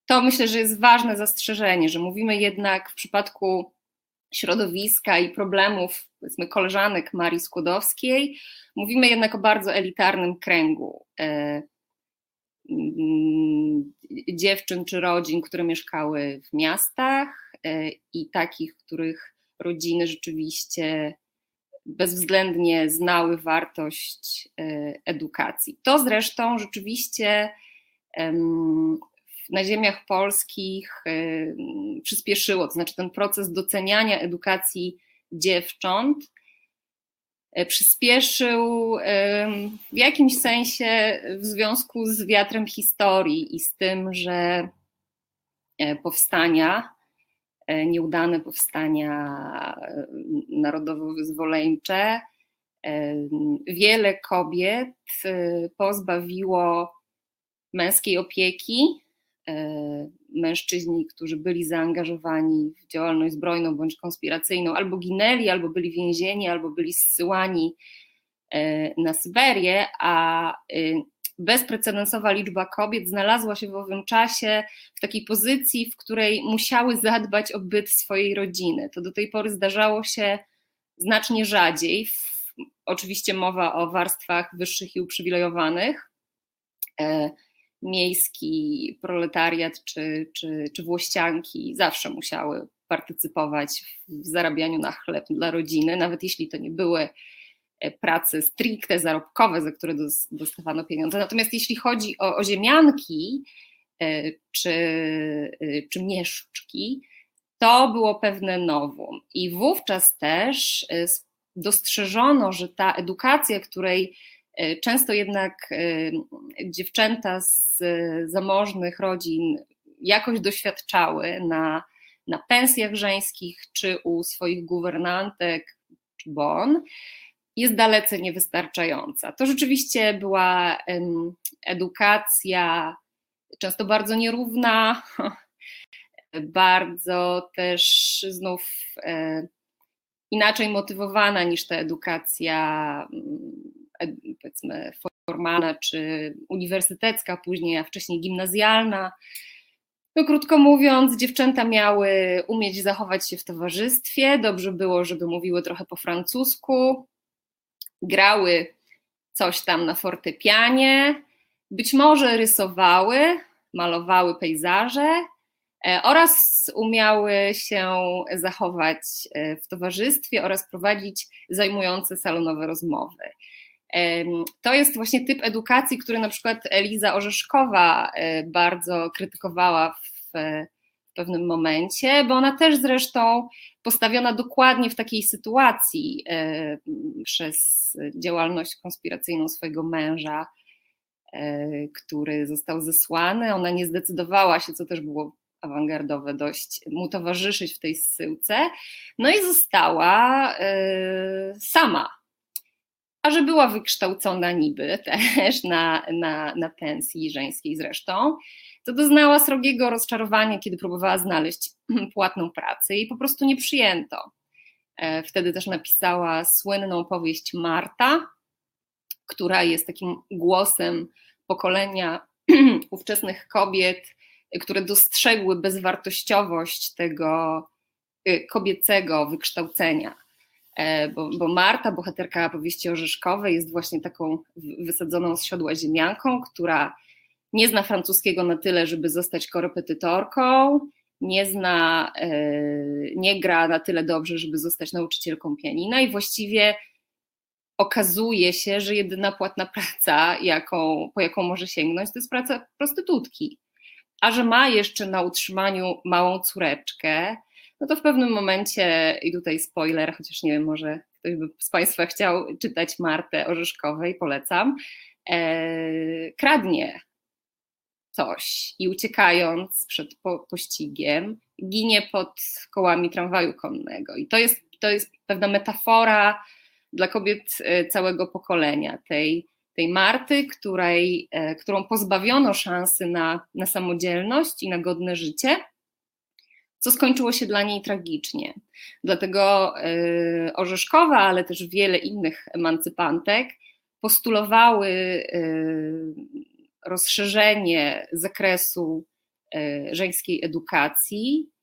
[SPEAKER 6] to myślę, że jest ważne zastrzeżenie, że mówimy jednak w przypadku środowiska i problemów, powiedzmy, koleżanek Marii Skłodowskiej, mówimy jednak o bardzo elitarnym kręgu e, dziewczyn czy rodzin, które mieszkały w miastach e, i takich, których rodziny rzeczywiście bezwzględnie znały wartość e, edukacji. To zresztą rzeczywiście na ziemiach polskich y, przyspieszyło, to znaczy ten proces doceniania edukacji dziewcząt y, przyspieszył w jakimś sensie w związku z wiatrem historii i z tym, że powstania, nieudane powstania narodowo-wyzwoleńcze, wiele kobiet pozbawiło męskiej opieki, E, mężczyźni, którzy byli zaangażowani w działalność zbrojną bądź konspiracyjną, albo ginęli, albo byli więzieni, albo byli zsyłani e, na Syberię, a e, bezprecedensowa liczba kobiet znalazła się w owym czasie w takiej pozycji, w której musiały zadbać o byt swojej rodziny. To do tej pory zdarzało się znacznie rzadziej. Oczywiście mowa o warstwach wyższych i uprzywilejowanych miejski proletariat czy, czy, czy włościanki zawsze musiały partycypować w zarabianiu na chleb dla rodziny, nawet jeśli to nie były e, prace stricte zarobkowe, za które dostawano pieniądze. Natomiast jeśli chodzi o, o ziemianki e, czy, e, czy mieszczki, to było pewne nowum. I wówczas też dostrzeżono, że ta edukacja, której E, często jednak e, dziewczęta z zamożnych rodzin jakoś doświadczały na, na pensjach żeńskich, czy u swoich guwernantek, czy bon, jest dalece niewystarczająca. To rzeczywiście była edukacja często bardzo nierówna, bardzo też znów e, inaczej motywowana niż ta edukacja powiedzmy formalna czy uniwersytecka, później, a wcześniej gimnazjalna. No, krótko mówiąc, dziewczęta miały umieć zachować się w towarzystwie, dobrze było, żeby mówiły trochę po francusku, grały coś tam na fortepianie, być może rysowały, malowały pejzaże e, oraz umiały się zachować e, w towarzystwie oraz prowadzić zajmujące salonowe rozmowy. To jest właśnie typ edukacji, który na przykład Eliza Orzeszkowa e, bardzo krytykowała w pewnym momencie, bo ona też zresztą postawiona dokładnie w takiej sytuacji e, przez działalność konspiracyjną swojego męża, e, który został zesłany. Ona nie zdecydowała się, co też było awangardowe dość, mu towarzyszyć w tej zsyłce. No i została sama a że była wykształcona niby też na, na, na pensji żeńskiej zresztą, to doznała srogiego rozczarowania, kiedy próbowała znaleźć płatną pracę i po prostu nie przyjęto. E, wtedy też napisała słynną powieść Marta, która jest takim głosem pokolenia ówczesnych kobiet, które dostrzegły bezwartościowość tego y, kobiecego wykształcenia E, bo, bo, Marta, bohaterka powieści orzeszkowej, jest właśnie taką wysadzoną z siodła ziemianką, która nie zna francuskiego na tyle, żeby zostać korepetytorką, nie zna, e, nie gra na tyle dobrze, żeby zostać nauczycielką pianina i właściwie okazuje się, że jedyna płatna praca, jaką, po jaką może sięgnąć, to jest praca prostytutki. A że ma jeszcze na utrzymaniu małą córeczkę, no to w pewnym momencie, i tutaj spoiler, chociaż nie wiem, może ktoś by z Państwa chciał czytać Martę Orzeszkowej, polecam, e, kradnie coś i uciekając przed po, pościgiem, ginie pod kołami tramwaju konnego. I to jest, to jest pewna metafora dla kobiet e, całego pokolenia, tej, tej Marty, której, e, którą pozbawiono szansy na, na samodzielność i na godne życie, co skończyło się dla niej tragicznie. Dlatego e, Orzeszkowa, ale też wiele innych emancypantek postulowały rozszerzenie zakresu żeńskiej edukacji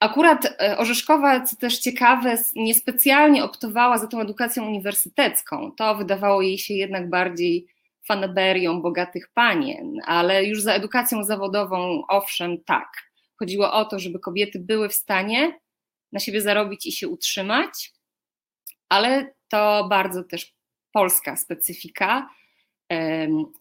[SPEAKER 6] Akurat e, Orzeszkowa, co też ciekawe, niespecjalnie optowała za tą edukacją uniwersytecką. To wydawało jej się jednak bardziej fanaberią bogatych panien, ale już za edukacją zawodową, owszem, tak. Chodziło o to, żeby kobiety były w stanie na siebie zarobić i się utrzymać, ale to bardzo też polska specyfika.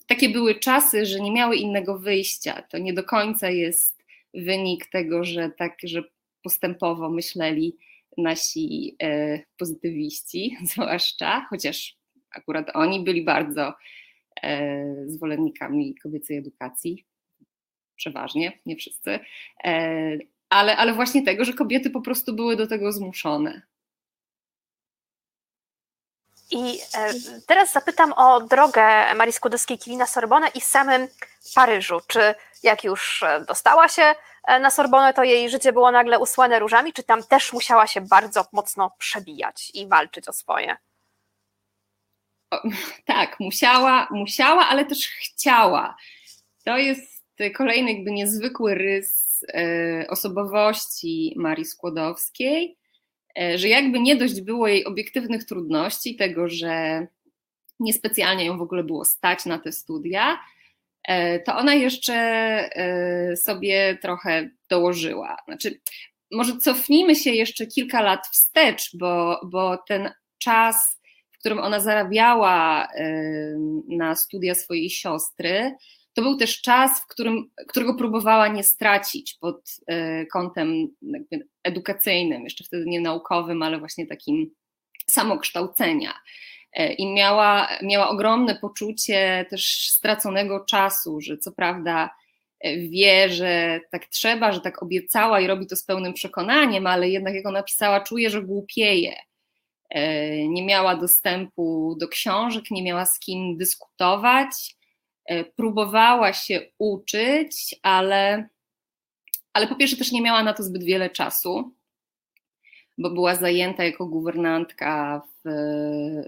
[SPEAKER 6] Takie były czasy, że nie miały innego wyjścia. To nie do końca jest wynik tego, że tak, że postępowo myśleli nasi e, pozytywiści, zwłaszcza, chociaż akurat oni byli bardzo e, zwolennikami kobiecej edukacji, przeważnie, nie wszyscy, e, ale, ale właśnie tego, że kobiety po prostu były do tego zmuszone.
[SPEAKER 2] I teraz zapytam o drogę Marii Skłodowskiej-Curie na Sorbonę i samym Paryżu. Czy jak już dostała się E, na Sorbonę, to jej życie było nagle usłane różami, czy tam też musiała się bardzo mocno przebijać i walczyć o swoje?
[SPEAKER 6] O, tak, musiała, musiała, ale też chciała. To jest kolejny jakby niezwykły rys e, osobowości Marii Skłodowskiej, e, że jakby nie dość było jej obiektywnych trudności, tego, że niespecjalnie ją w ogóle było stać na te studia, E, to ona jeszcze e, sobie trochę dołożyła. Znaczy, może cofnijmy się jeszcze kilka lat wstecz, bo, bo ten czas, w którym ona zarabiała e, na studia swojej siostry, to był też czas, w którym, którego próbowała nie stracić pod kątem edukacyjnym, jeszcze wtedy nie naukowym, ale właśnie takim samokształcenia. E, i miała, miała ogromne poczucie też straconego czasu, że co prawda e, wie, że tak trzeba, że tak obiecała i robi to z pełnym przekonaniem, ale jednak jak ona pisała, czuje, że głupieje. E, nie miała dostępu do książek, nie miała z kim dyskutować, próbowała się uczyć, ale, ale po pierwsze też nie miała na to zbyt wiele czasu bo była zajęta jako guwernantka w,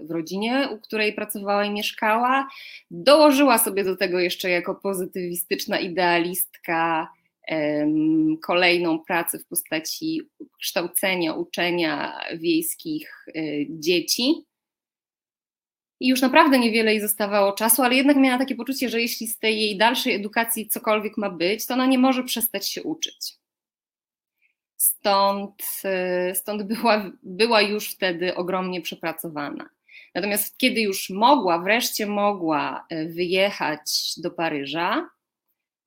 [SPEAKER 6] w rodzinie, u której pracowała i mieszkała. Dołożyła sobie do tego jeszcze jako pozytywistyczna idealistka kolejną pracę w postaci kształcenia, uczenia wiejskich y, dzieci. I już naprawdę niewiele jej zostawało czasu, ale jednak miała takie poczucie, że jeśli z tej jej dalszej edukacji cokolwiek ma być, to ona nie może przestać się uczyć. Stąd, y, stąd była, była już wtedy ogromnie przepracowana. Natomiast kiedy już mogła, wreszcie mogła y, wyjechać do Paryża,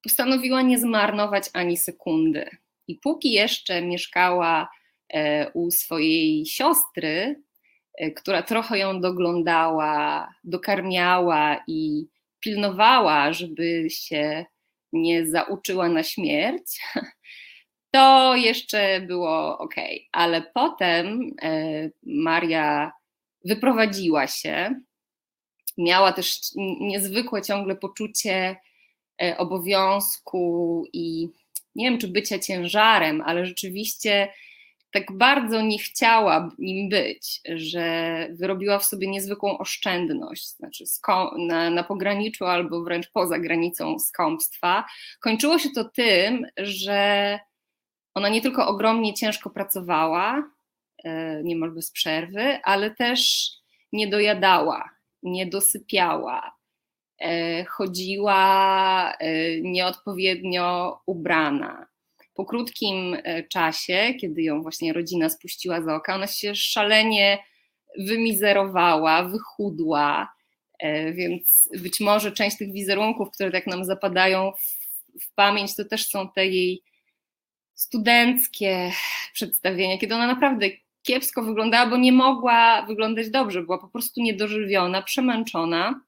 [SPEAKER 6] postanowiła nie zmarnować ani sekundy. I póki jeszcze mieszkała e, u swojej siostry, która trochę ją doglądała, dokarmiała i pilnowała, żeby się nie zauczyła na śmierć, to jeszcze było ok, ale potem e, Maria wyprowadziła się. Miała też niezwykłe ciągle poczucie e, obowiązku i nie wiem, czy bycia ciężarem, ale rzeczywiście tak bardzo nie chciała nim być, że wyrobiła w sobie niezwykłą oszczędność, znaczy na, na pograniczu albo wręcz poza granicą skąpstwa. Kończyło się to tym, że ona nie tylko ogromnie ciężko pracowała, e, niemal bez przerwy, ale też nie dojadała, nie dosypiała, e, chodziła e, nieodpowiednio ubrana. Po krótkim czasie, kiedy ją właśnie rodzina spuściła za oka, ona się szalenie wymizerowała, wychudła, więc być może część tych wizerunków, które tak nam zapadają w, w pamięć, to też są te jej studenckie przedstawienia, kiedy ona naprawdę kiepsko wyglądała, bo nie mogła wyglądać dobrze, była po prostu niedożywiona, przemęczona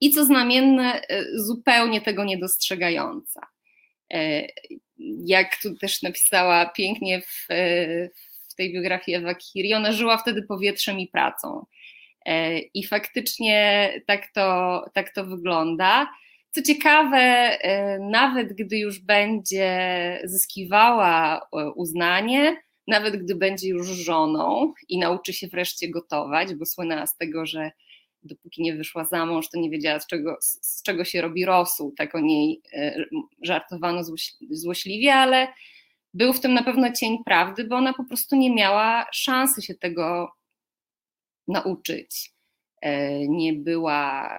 [SPEAKER 6] i co znamienne, e, zupełnie tego nie dostrzegająca. E, jak tu też napisała pięknie w, e, w tej biografii Ewa Kiri, ona żyła wtedy powietrzem i pracą. I faktycznie tak to, tak to wygląda. Co ciekawe, nawet gdy już będzie zyskiwała uznanie, nawet gdy będzie już żoną i nauczy się wreszcie gotować, bo słynęła z tego, że dopóki nie wyszła za mąż, to nie wiedziała, z czego, z czego się robi rosół. Tak o niej e, żartowano złośliwie, ale był w tym na pewno cień prawdy, bo ona po prostu nie miała szansy się tego nauczyć. E, nie była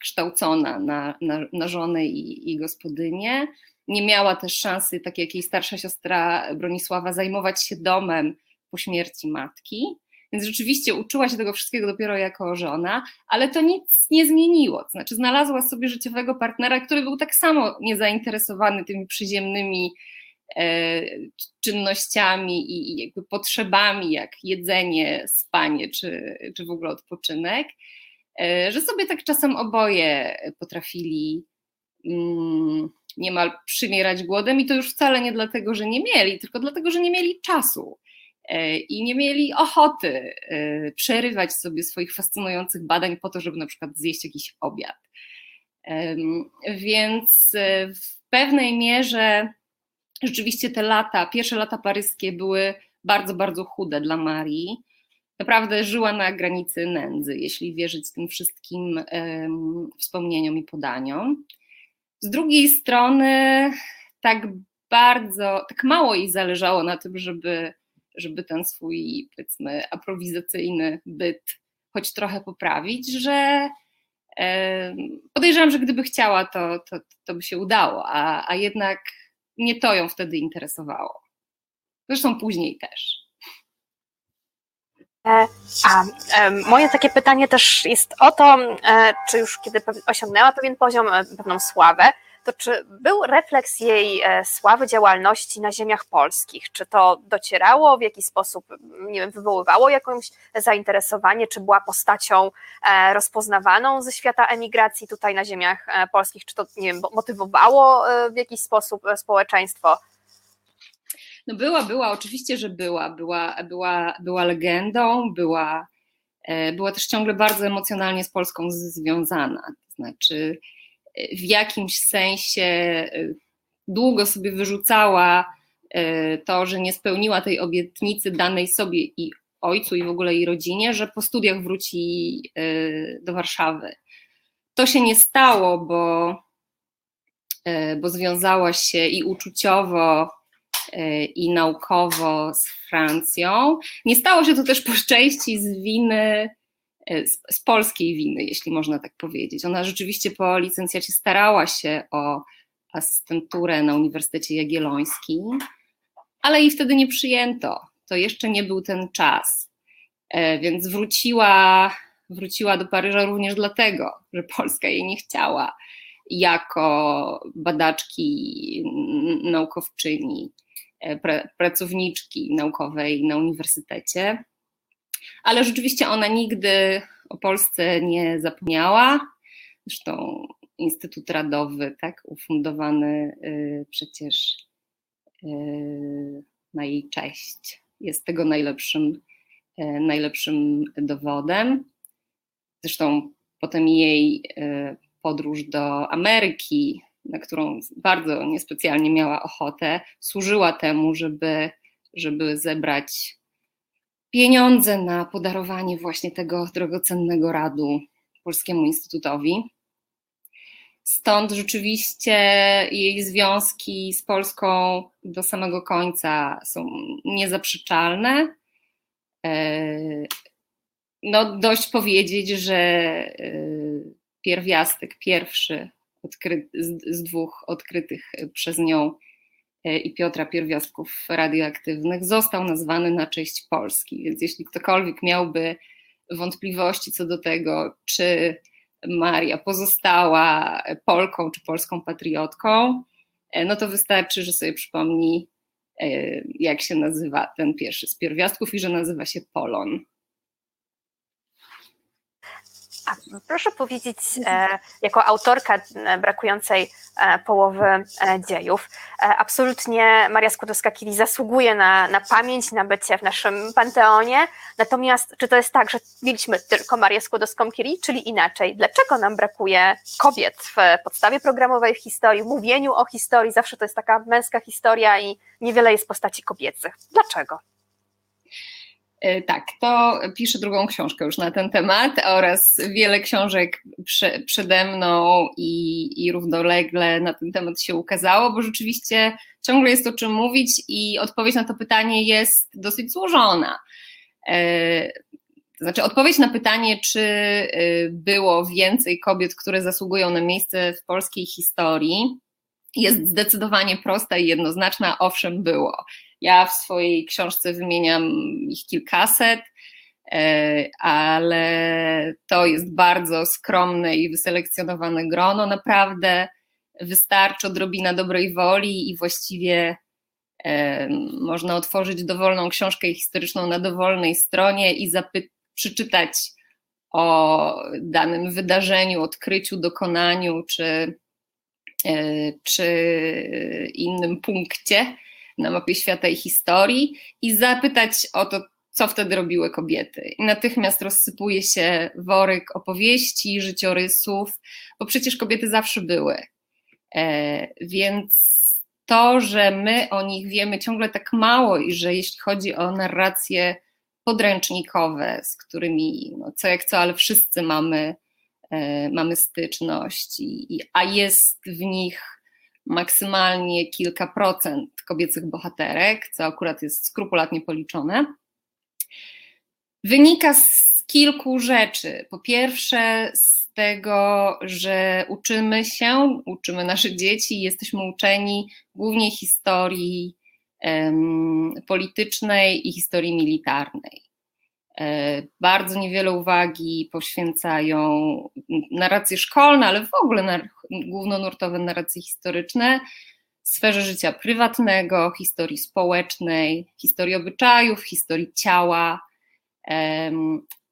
[SPEAKER 6] kształcona na, na, na żonę i, i gospodynię. Nie miała też szansy, tak jak jej starsza siostra Bronisława, zajmować się domem po śmierci matki. Więc rzeczywiście uczyła się tego wszystkiego dopiero jako żona, ale to nic nie zmieniło. Znaczy, znalazła sobie życiowego partnera, który był tak samo niezainteresowany tymi przyziemnymi e, czynnościami i jakby potrzebami, jak jedzenie, spanie czy, czy w ogóle odpoczynek, e, że sobie tak czasem oboje potrafili mm, niemal przymierać głodem i to już wcale nie dlatego, że nie mieli, tylko dlatego, że nie mieli czasu. E, i nie mieli ochoty e, przerywać sobie swoich fascynujących badań po to, żeby na przykład zjeść jakiś obiad. Więc e, w pewnej mierze rzeczywiście te lata, pierwsze lata paryskie były bardzo, bardzo chude dla Marii. Naprawdę żyła na granicy nędzy, jeśli wierzyć tym wszystkim wspomnieniom i podaniom. Z drugiej strony, tak bardzo, tak mało jej zależało na tym, żeby żeby ten swój, powiedzmy, aprowizacyjny byt choć trochę poprawić, że podejrzewam, że gdyby chciała, to, to, to by się udało, a, a jednak nie to ją wtedy interesowało. Zresztą później też.
[SPEAKER 7] E, a e, moje takie pytanie też jest o to, e, czy już kiedy osiągnęła pewien poziom, pewną sławę, to czy był refleks jej e, sławy działalności na ziemiach polskich? Czy to docierało w jakiś sposób, nie wiem, wywoływało jakieś zainteresowanie, czy była postacią e, rozpoznawaną ze świata emigracji tutaj na ziemiach e, polskich? Czy to, nie wiem, motywowało w jakiś sposób społeczeństwo?
[SPEAKER 6] No była, była, oczywiście, że była. Była, była, była legendą, była, była też ciągle bardzo emocjonalnie z Polską związana. To znaczy, w jakimś sensie y, długo sobie wyrzucała y, to, że nie spełniła tej obietnicy danej sobie i ojcu i w ogóle jej rodzinie, że po studiach wróci y, do Warszawy. To się nie stało, bo, bo związała się i uczuciowo, i naukowo z Francją. Nie stało się to też po części z winy z, z, polskiej winy, jeśli można tak powiedzieć. Ona rzeczywiście po licencjacie starała się o asystenturę na Uniwersytecie Jagiellońskim, ale jej wtedy nie przyjęto. To jeszcze nie był ten czas. E, więc wróciła, wróciła do Paryża również dlatego, że Polska jej nie chciała jako badaczki, naukowczyni, e, pracowniczki naukowej na uniwersytecie ale rzeczywiście ona nigdy o Polsce nie zapomniała. Zresztą Instytut Radowy, tak, ufundowany y, przecież y, na jej cześć, jest tego najlepszym, y, najlepszym dowodem. Zresztą potem jej podróż do Ameryki, na którą bardzo niespecjalnie miała ochotę, służyła temu, żeby, żeby zebrać pieniądze na podarowanie właśnie tego drogocennego radu Polskiemu Instytutowi. Stąd rzeczywiście jej związki z Polską do samego końca są niezaprzeczalne. E, no, dość powiedzieć, że e, pierwiastek pierwszy z dwóch odkrytych przez nią i Piotra Pierwiastków radioaktywnych został nazwany na cześć Polski. Więc jeśli ktokolwiek miałby wątpliwości co do tego, czy Maria pozostała Polką czy polską patriotką, no to wystarczy, że sobie przypomni, jak się nazywa ten pierwszy z pierwiastków i że nazywa się Polon.
[SPEAKER 7] A proszę powiedzieć, e, jako autorka e, brakującej e, połowy dziejów, absolutnie Maria Skłodowska-Curie zasługuje na, na pamięć, na bycie w naszym panteonie. Natomiast czy to jest tak, że mieliśmy tylko Marię Skłodowską-Curie, czyli inaczej? Dlaczego nam brakuje kobiet w podstawie programowej w historii, mówieniu o historii? Zawsze to jest taka męska historia i niewiele jest postaci kobiecych. Dlaczego?
[SPEAKER 6] E, tak, to piszę drugą książkę już na ten temat oraz wiele książek prze, przede mną i, i równolegle na ten temat się ukazało, bo rzeczywiście ciągle jest o czym mówić i odpowiedź na to pytanie jest dosyć złożona. E, znaczy, odpowiedź na pytanie, czy e, było więcej kobiet, które zasługują na miejsce w polskiej historii, jest zdecydowanie prosta i jednoznaczna. Owszem, było. Ja w swojej książce wymieniam ich kilkaset, e, ale to jest bardzo skromne i wyselekcjonowane grono. Naprawdę wystarczy odrobina dobrej woli i właściwie e, można otworzyć dowolną książkę historyczną na dowolnej stronie i przeczytać o danym wydarzeniu, odkryciu, dokonaniu czy, czy innym punkcie na mapie świata i historii i zapytać o to, co wtedy robiły kobiety. I natychmiast rozsypuje się worek opowieści, życiorysów, bo przecież kobiety zawsze były. E, więc to, że my o nich wiemy ciągle tak mało i że jeśli chodzi o narracje podręcznikowe, z którymi no, co jak co, ale wszyscy mamy, e, mamy styczność, i, a jest w nich maksymalnie kilka procent kobiecych bohaterek, co akurat jest skrupulatnie policzone, wynika z kilku rzeczy. Po pierwsze, z tego, że uczymy się, uczymy nasze dzieci, jesteśmy uczeni głównie historii politycznej i historii militarnej. E, bardzo niewiele uwagi poświęcają narracje szkolne, ale w ogóle na, głównonurtowe narracje historyczne, sferze życia prywatnego, historii społecznej, historii obyczajów, historii ciała.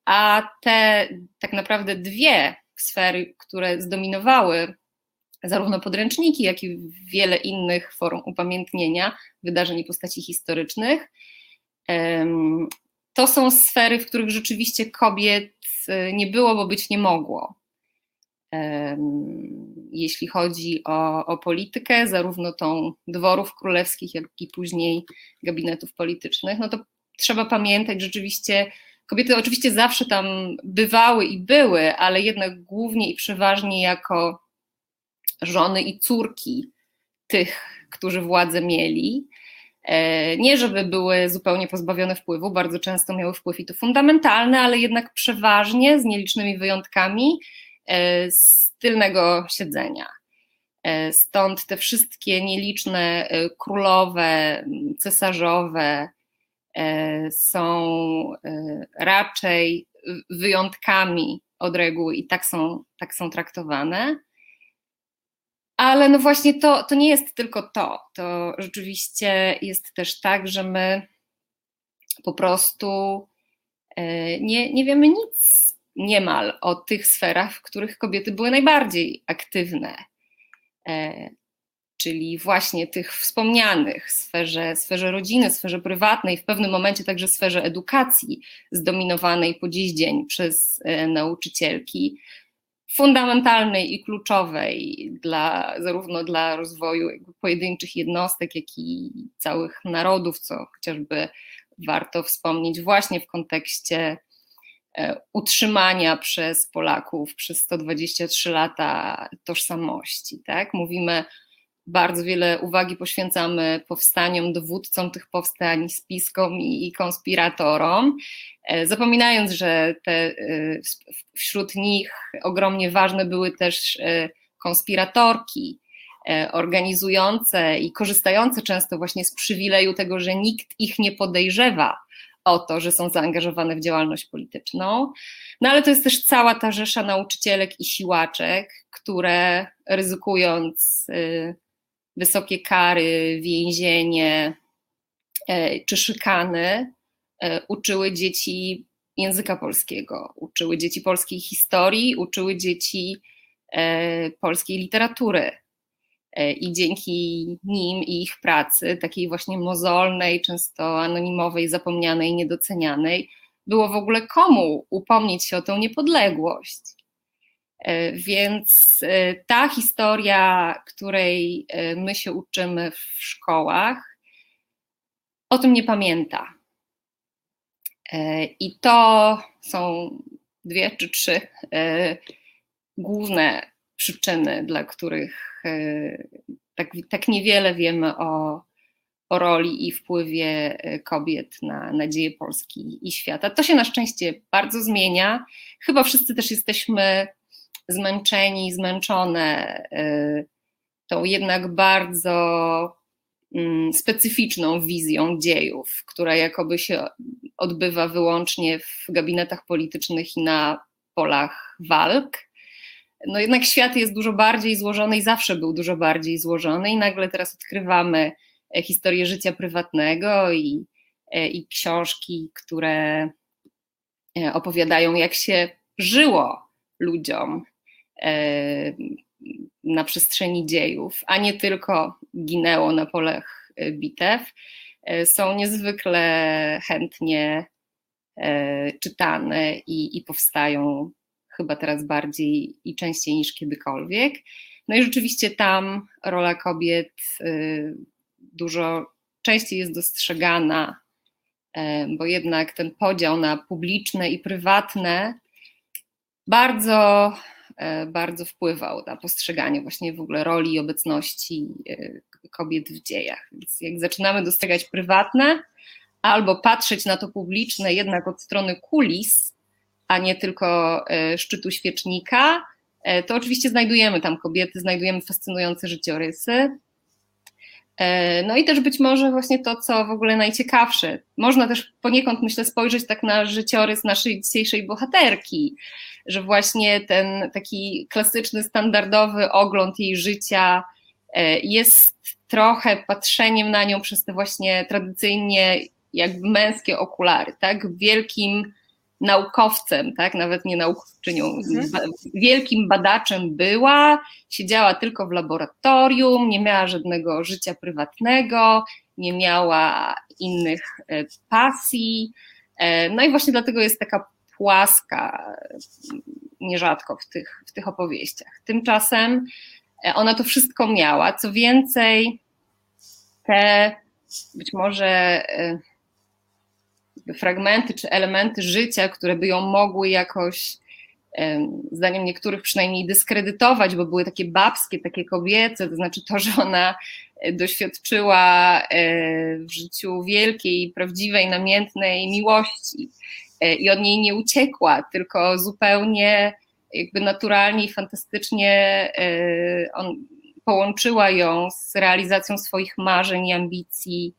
[SPEAKER 6] A te tak naprawdę dwie sfery, które zdominowały zarówno podręczniki, jak i wiele innych form upamiętnienia wydarzeń i postaci historycznych, to są sfery, w których rzeczywiście kobiet y, nie było, bo być nie mogło. Jeśli chodzi o, o politykę, zarówno tą dworów królewskich, jak i później gabinetów politycznych, no to trzeba pamiętać, rzeczywiście kobiety oczywiście zawsze tam bywały i były, ale jednak głównie i przeważnie jako żony i córki tych, którzy władzę mieli. E, nie, żeby były zupełnie pozbawione wpływu, bardzo często miały wpływ i to fundamentalny, ale jednak przeważnie, z nielicznymi wyjątkami, e, z tylnego siedzenia. E, stąd te wszystkie nieliczne królowe, cesarzowe są raczej wyjątkami od reguły i tak są, tak są traktowane. Ale no właśnie to, to nie jest tylko to. To rzeczywiście jest też tak, że my po prostu e, nie, nie wiemy nic niemal o tych sferach, w których kobiety były najbardziej aktywne. E, czyli właśnie tych wspomnianych sferze, sferze rodziny, sferze prywatnej, w pewnym momencie także sferze edukacji, zdominowanej po dziś dzień przez e, nauczycielki, fundamentalnej i kluczowej dla, zarówno dla rozwoju pojedynczych jednostek, jak i całych narodów, co chociażby warto wspomnieć właśnie w kontekście e, utrzymania przez Polaków przez 123 lata tożsamości. Tak? Mówimy bardzo wiele uwagi poświęcamy powstaniom, dowódcom tych powstań, spiskom i, i konspiratorom, e, zapominając, że te, e, wśród nich ogromnie ważne były też e, konspiratorki, organizujące i korzystające często właśnie z przywileju tego, że nikt ich nie podejrzewa o to, że są zaangażowane w działalność polityczną. No ale to jest też cała ta rzesza nauczycielek i siłaczek, które ryzykując wysokie kary, więzienie czy szykany uczyły dzieci języka polskiego, uczyły dzieci polskiej historii, uczyły dzieci polskiej literatury. I dzięki nim i ich pracy, takiej właśnie mozolnej, często anonimowej, zapomnianej, niedocenianej, było w ogóle komu upomnieć się o tę niepodległość. E, więc e, ta historia, której e, my się uczymy w szkołach, o tym nie pamięta. I to są dwie czy trzy główne przyczyny, dla których tak, tak niewiele wiemy o, o roli i wpływie kobiet na, na dzieje Polski i świata. To się na szczęście bardzo zmienia. Chyba wszyscy też jesteśmy zmęczeni, zmęczone e, tą jednak bardzo mm, specyficzną wizją dziejów, która jakoby się odbywa wyłącznie w gabinetach politycznych i na polach walk. No jednak świat jest dużo bardziej złożony i zawsze był dużo bardziej złożony, i nagle teraz odkrywamy E, historię życia prywatnego i, e, i książki, które e, opowiadają, jak się żyło ludziom na przestrzeni dziejów, a nie tylko ginęło na polach bitew, są niezwykle chętnie czytane i, i powstają chyba teraz bardziej i częściej niż kiedykolwiek. No i rzeczywiście tam rola kobiet dużo częściej jest dostrzegana, e, bo jednak ten podział na publiczne i prywatne bardzo, e, bardzo wpływał na postrzeganie właśnie w ogóle roli i obecności e, kobiet w dziejach. Więc jak zaczynamy dostrzegać prywatne, albo patrzeć na to publiczne jednak od strony kulis, a nie tylko szczytu świecznika, to oczywiście znajdujemy tam kobiety, znajdujemy fascynujące życiorysy, E, no i też być może właśnie to, co w ogóle najciekawsze. Można też poniekąd, myślę, spojrzeć tak na życiorys naszej dzisiejszej bohaterki, że właśnie ten taki klasyczny, standardowy ogląd jej życia e, jest trochę patrzeniem na nią przez te właśnie tradycyjnie jakby męskie okulary, tak? Wielkim naukowcem, tak, nawet nie naukowczynią, mhm. wielkim badaczem była, siedziała tylko w laboratorium, nie miała żadnego życia prywatnego, nie miała innych e, pasji. E, no i właśnie dlatego jest taka płaska nierzadko w tych, w tych opowieściach. Tymczasem e, ona to wszystko miała. Co więcej, te być może fragmenty czy elementy życia, które by ją mogły jakoś, zdaniem niektórych przynajmniej, dyskredytować, bo były takie babskie, takie kobiece, to znaczy to, że ona e, doświadczyła e, w życiu wielkiej, prawdziwej, namiętnej miłości e, i od niej nie uciekła, tylko zupełnie jakby naturalnie i fantastycznie on, połączyła ją z realizacją swoich marzeń i ambicji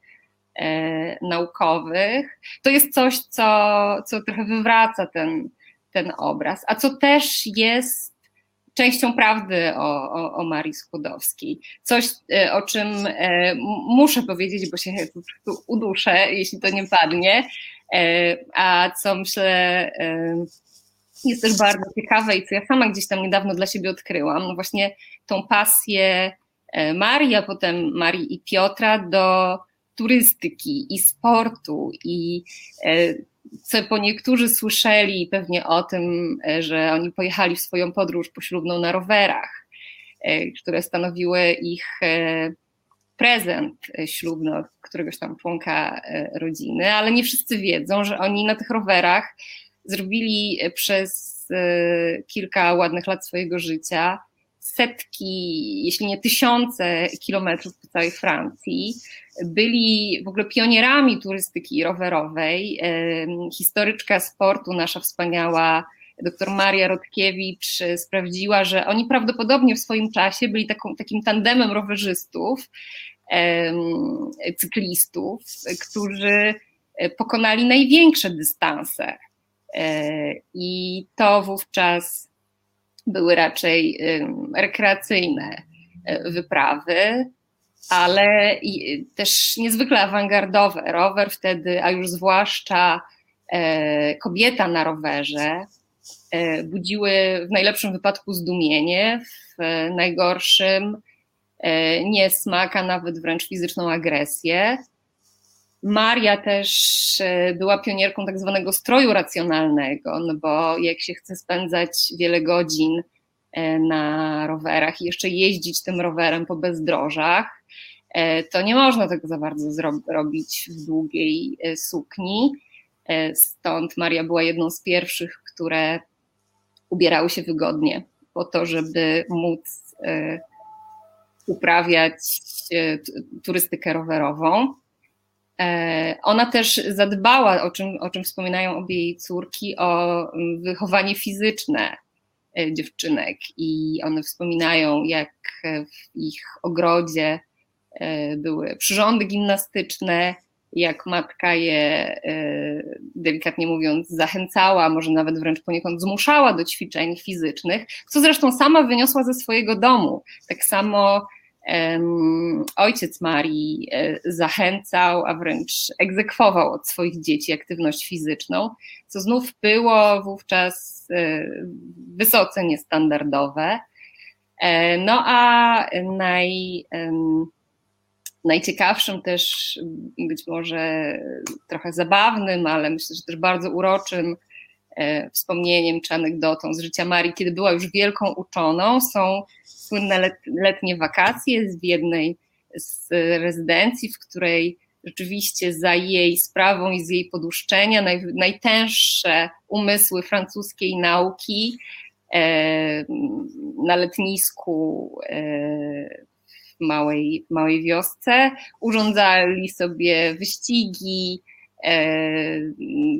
[SPEAKER 6] naukowych, to jest coś, co, co trochę wywraca ten, ten obraz, a co też jest częścią prawdy o, o, o Marii Skłodowskiej. Coś, e, o czym e, muszę powiedzieć, bo się po prostu uduszę, jeśli to nie padnie, a co myślę jest też bardzo ciekawe i co ja sama gdzieś tam niedawno dla siebie odkryłam, no właśnie tą pasję Marii, a potem Marii i Piotra do turystyki i sportu i e, co po niektórzy słyszeli pewnie o tym, e, że oni pojechali w swoją podróż poślubną na rowerach, e, które stanowiły ich prezent ślubny od któregoś tam członka rodziny, ale nie wszyscy wiedzą, że oni na tych rowerach zrobili przez kilka ładnych lat swojego życia setki, jeśli nie tysiące kilometrów po całej Francji. Byli w ogóle pionierami turystyki rowerowej. Historyczka sportu, nasza wspaniała dr Maria Rodkiewicz sprawdziła, że oni prawdopodobnie w swoim czasie byli taką, takim tandemem rowerzystów, cyklistów, którzy pokonali największe dystanse. E, I to wówczas były raczej rekreacyjne e, wyprawy. ale też niezwykle awangardowe. Rower wtedy, a już zwłaszcza kobieta na rowerze, budziły w najlepszym wypadku zdumienie, w najgorszym niesmak, a nawet wręcz fizyczną agresję. Maria też e, była pionierką tak zwanego stroju racjonalnego, no bo jak się chce spędzać wiele godzin e, na rowerach i jeszcze jeździć tym rowerem po bezdrożach, e, to nie można tego za bardzo zrobić w długiej sukni. Stąd Maria była jedną z pierwszych, które ubierały się wygodnie po to, żeby móc uprawiać turystykę rowerową. E, ona też zadbała, o czym, o czym wspominają obie jej córki, o mm, wychowanie fizyczne e, dziewczynek i one wspominają, jak w ich ogrodzie e, były przyrządy gimnastyczne, jak matka je, delikatnie mówiąc, zachęcała, może nawet wręcz poniekąd zmuszała do ćwiczeń fizycznych, co zresztą sama wyniosła ze swojego domu. Tak samo ojciec Marii e, zachęcał, a wręcz egzekwował od swoich dzieci aktywność fizyczną, co znów było wówczas e, wysoce niestandardowe. E, no a naj, najciekawszym też, być może trochę zabawnym, ale myślę, że też bardzo uroczym wspomnieniem czy anegdotą z życia Marii, kiedy była już wielką uczoną, są słynne let, letnie wakacje w jednej z rezydencji, w której rzeczywiście za jej sprawą i z jej poduszczenia naj, najtęższe umysły francuskiej nauki e, na letnisku e, w małej, małej wiosce urządzali sobie wyścigi, E,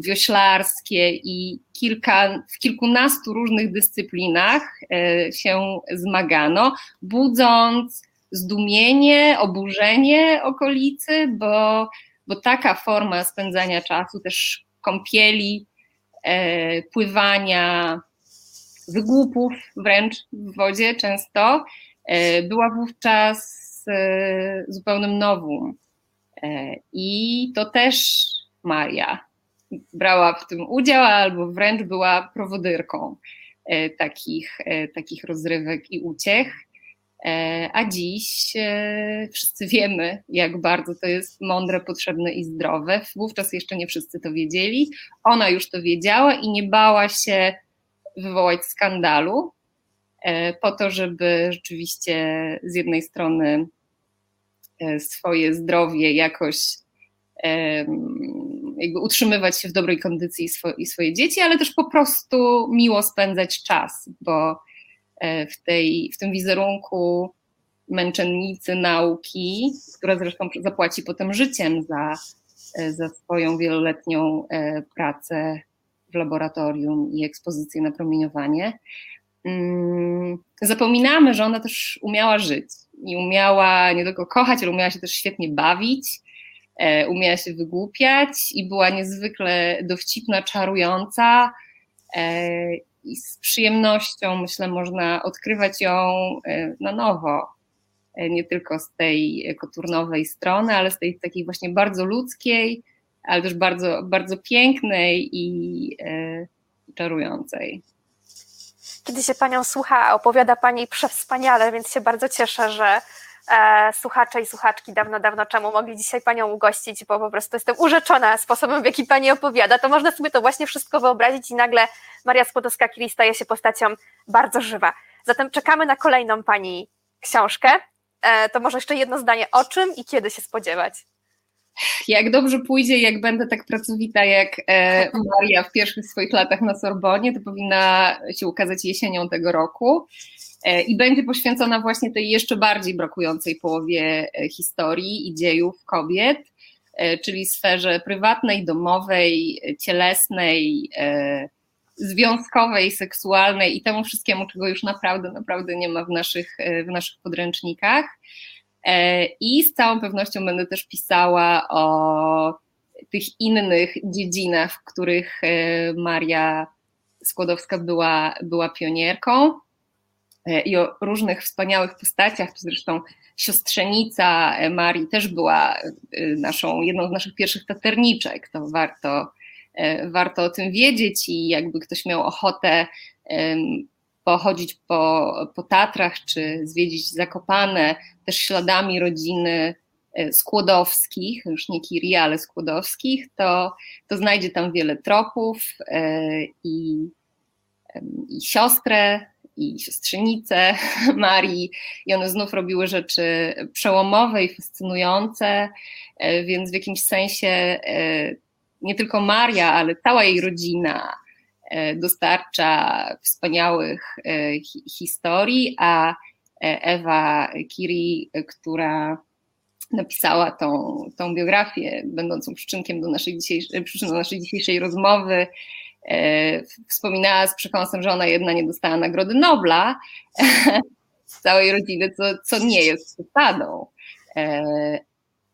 [SPEAKER 6] wioślarskie i kilka, w kilkunastu różnych dyscyplinach e, się zmagano, budząc zdumienie, oburzenie okolicy, bo, bo taka forma spędzania czasu, też kąpieli, e, pływania, wygłupów wręcz w wodzie często, była wówczas zupełnym nowum. I to też Maria brała w tym udział, albo wręcz była prowodyrką e, takich, e, takich rozrywek i uciech. E, a dziś wszyscy wiemy, jak bardzo to jest mądre, potrzebne i zdrowe. Wówczas jeszcze nie wszyscy to wiedzieli. Ona już to wiedziała i nie bała się wywołać skandalu, po to, żeby rzeczywiście z jednej strony swoje zdrowie jakoś jakby utrzymywać się w dobrej kondycji i, swo, i swoje dzieci, ale też po prostu miło spędzać czas, bo e, w, tej, w tym wizerunku męczennicy nauki, która zresztą zapłaci potem życiem za, e, za swoją wieloletnią e, pracę w laboratorium i ekspozycję na promieniowanie, mm, zapominamy, że ona też umiała żyć i umiała nie tylko kochać, ale umiała się też świetnie bawić umiała się wygłupiać i była niezwykle dowcipna, czarująca e, i z przyjemnością, myślę, można odkrywać ją e, na nowo. Nie tylko z tej koturnowej strony, ale z tej takiej właśnie bardzo ludzkiej, ale też bardzo, bardzo pięknej i czarującej.
[SPEAKER 7] Kiedy się Panią słucha, opowiada Pani przewspaniale, więc się bardzo cieszę, że e, słuchacze i słuchaczki dawno, dawno czemu mogli dzisiaj Panią ugościć, bo po prostu jestem urzeczona sposobem, w jaki Pani opowiada, to można sobie to właśnie wszystko wyobrazić i nagle Maria Skłodowska-Curie staje się postacią bardzo żywa. Zatem czekamy na kolejną Pani książkę. E, to może jeszcze jedno zdanie, o czym i kiedy się spodziewać?
[SPEAKER 6] Jak dobrze pójdzie, jak będę tak pracowita jak e, Maria w pierwszych swoich latach na Sorbonie, to powinna się ukazać jesienią tego roku. E, i będzie poświęcona właśnie tej jeszcze bardziej brakującej połowie e, historii i dziejów kobiet, e, czyli sferze prywatnej, domowej, cielesnej, związkowej, seksualnej i temu wszystkiemu, czego już naprawdę, naprawdę nie ma w naszych, w naszych podręcznikach. I z całą pewnością będę też pisała o tych innych dziedzinach, w których Maria Skłodowska była, była pionierką. I o różnych wspaniałych postaciach, zresztą siostrzenica Marii też była naszą, jedną z naszych pierwszych taterniczek, to warto, warto o tym wiedzieć i jakby ktoś miał ochotę pochodzić po, po Tatrach czy zwiedzić Zakopane, też śladami rodziny e, Skłodowskich, już nie Kiri, ale Skłodowskich, to, to znajdzie tam wiele tropów e, i, i siostrę, i siostrzenicę Marii, i one znów robiły rzeczy przełomowe i fascynujące, e, więc w jakimś sensie nie tylko Maria, ale cała jej rodzina E, dostarcza wspaniałych e, historii, a e, Ewa Kiri, która napisała tą, tą biografię, będącą przyczynkiem do naszej dzisiejszej, przyczyną naszej dzisiejszej rozmowy, wspominała z przekąsem, że ona jedna nie dostała Nagrody Nobla z całej rodziny, co, co nie jest przesadą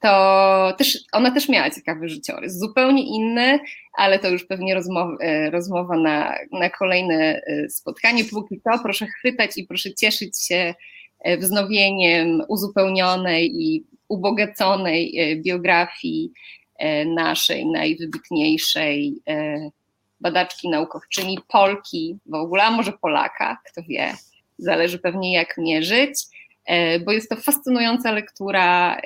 [SPEAKER 6] to też, ona też miała ciekawy życiorys, zupełnie inny, ale to już pewnie rozmowa, e, rozmowa na, na kolejne e, spotkanie. Póki to proszę chwytać i proszę cieszyć się e, wznowieniem uzupełnionej i ubogaconej biografii naszej najwybitniejszej badaczki naukowczyni, Polki w ogóle, a może Polaka, kto wie, zależy pewnie jak mierzyć, bo jest to fascynująca lektura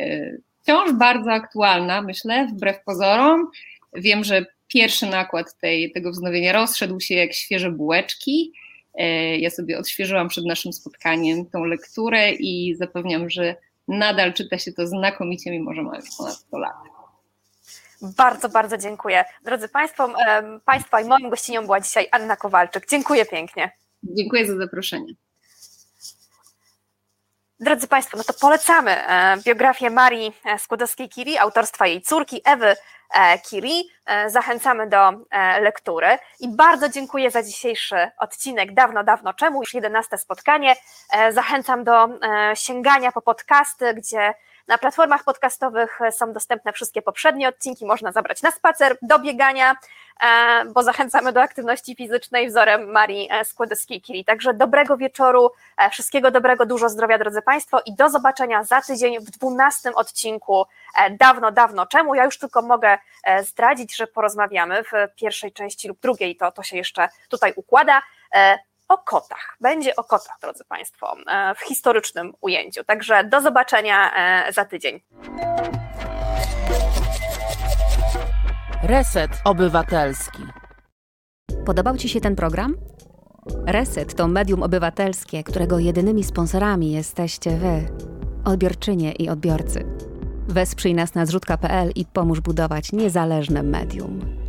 [SPEAKER 6] wciąż bardzo aktualna, myślę, wbrew pozorom. Wiem, że pierwszy nakład tej, tego wznowienia rozszedł się jak świeże bułeczki. E, ja sobie odświeżyłam przed naszym spotkaniem tą lekturę i zapewniam, że nadal czyta się to znakomicie, mimo że ma ponad 100 lat.
[SPEAKER 2] Bardzo, bardzo dziękuję. Drodzy Państwo, Państwa i moim gościnią była dzisiaj Anna Kowalczyk. Dziękuję pięknie.
[SPEAKER 6] Dziękuję za zaproszenie.
[SPEAKER 2] Drodzy Państwo, no to polecamy e, biografię Marii e, Skłodowskiej-Curie, autorstwa jej córki Ewy e, Curie. Zachęcamy do lektury i bardzo dziękuję za dzisiejszy odcinek Dawno, dawno czemu, już 11 spotkanie. Zachęcam do sięgania po podcasty, gdzie na platformach podcastowych są dostępne wszystkie poprzednie odcinki, można zabrać na spacer, do biegania, e, bo zachęcamy do aktywności fizycznej wzorem Marii e, Skłodowskiej-Curie. Także dobrego wieczoru, e, wszystkiego dobrego, dużo zdrowia drodzy Państwo i do zobaczenia za tydzień w dwunastym odcinku Dawno, dawno czemu. Ja już tylko mogę zdradzić, że porozmawiamy w pierwszej części lub drugiej, to, to się jeszcze tutaj układa o kotach. Będzie o kotach, drodzy Państwo, e, w historycznym ujęciu. Także do zobaczenia e, za tydzień.
[SPEAKER 1] Reset Obywatelski.
[SPEAKER 5] Podobał Ci się ten program? Reset to medium obywatelskie, którego jedynymi sponsorami jesteście Wy, odbiorczynie i odbiorcy. Wesprzyj nas na zrzutka.pl i pomóż budować niezależne medium.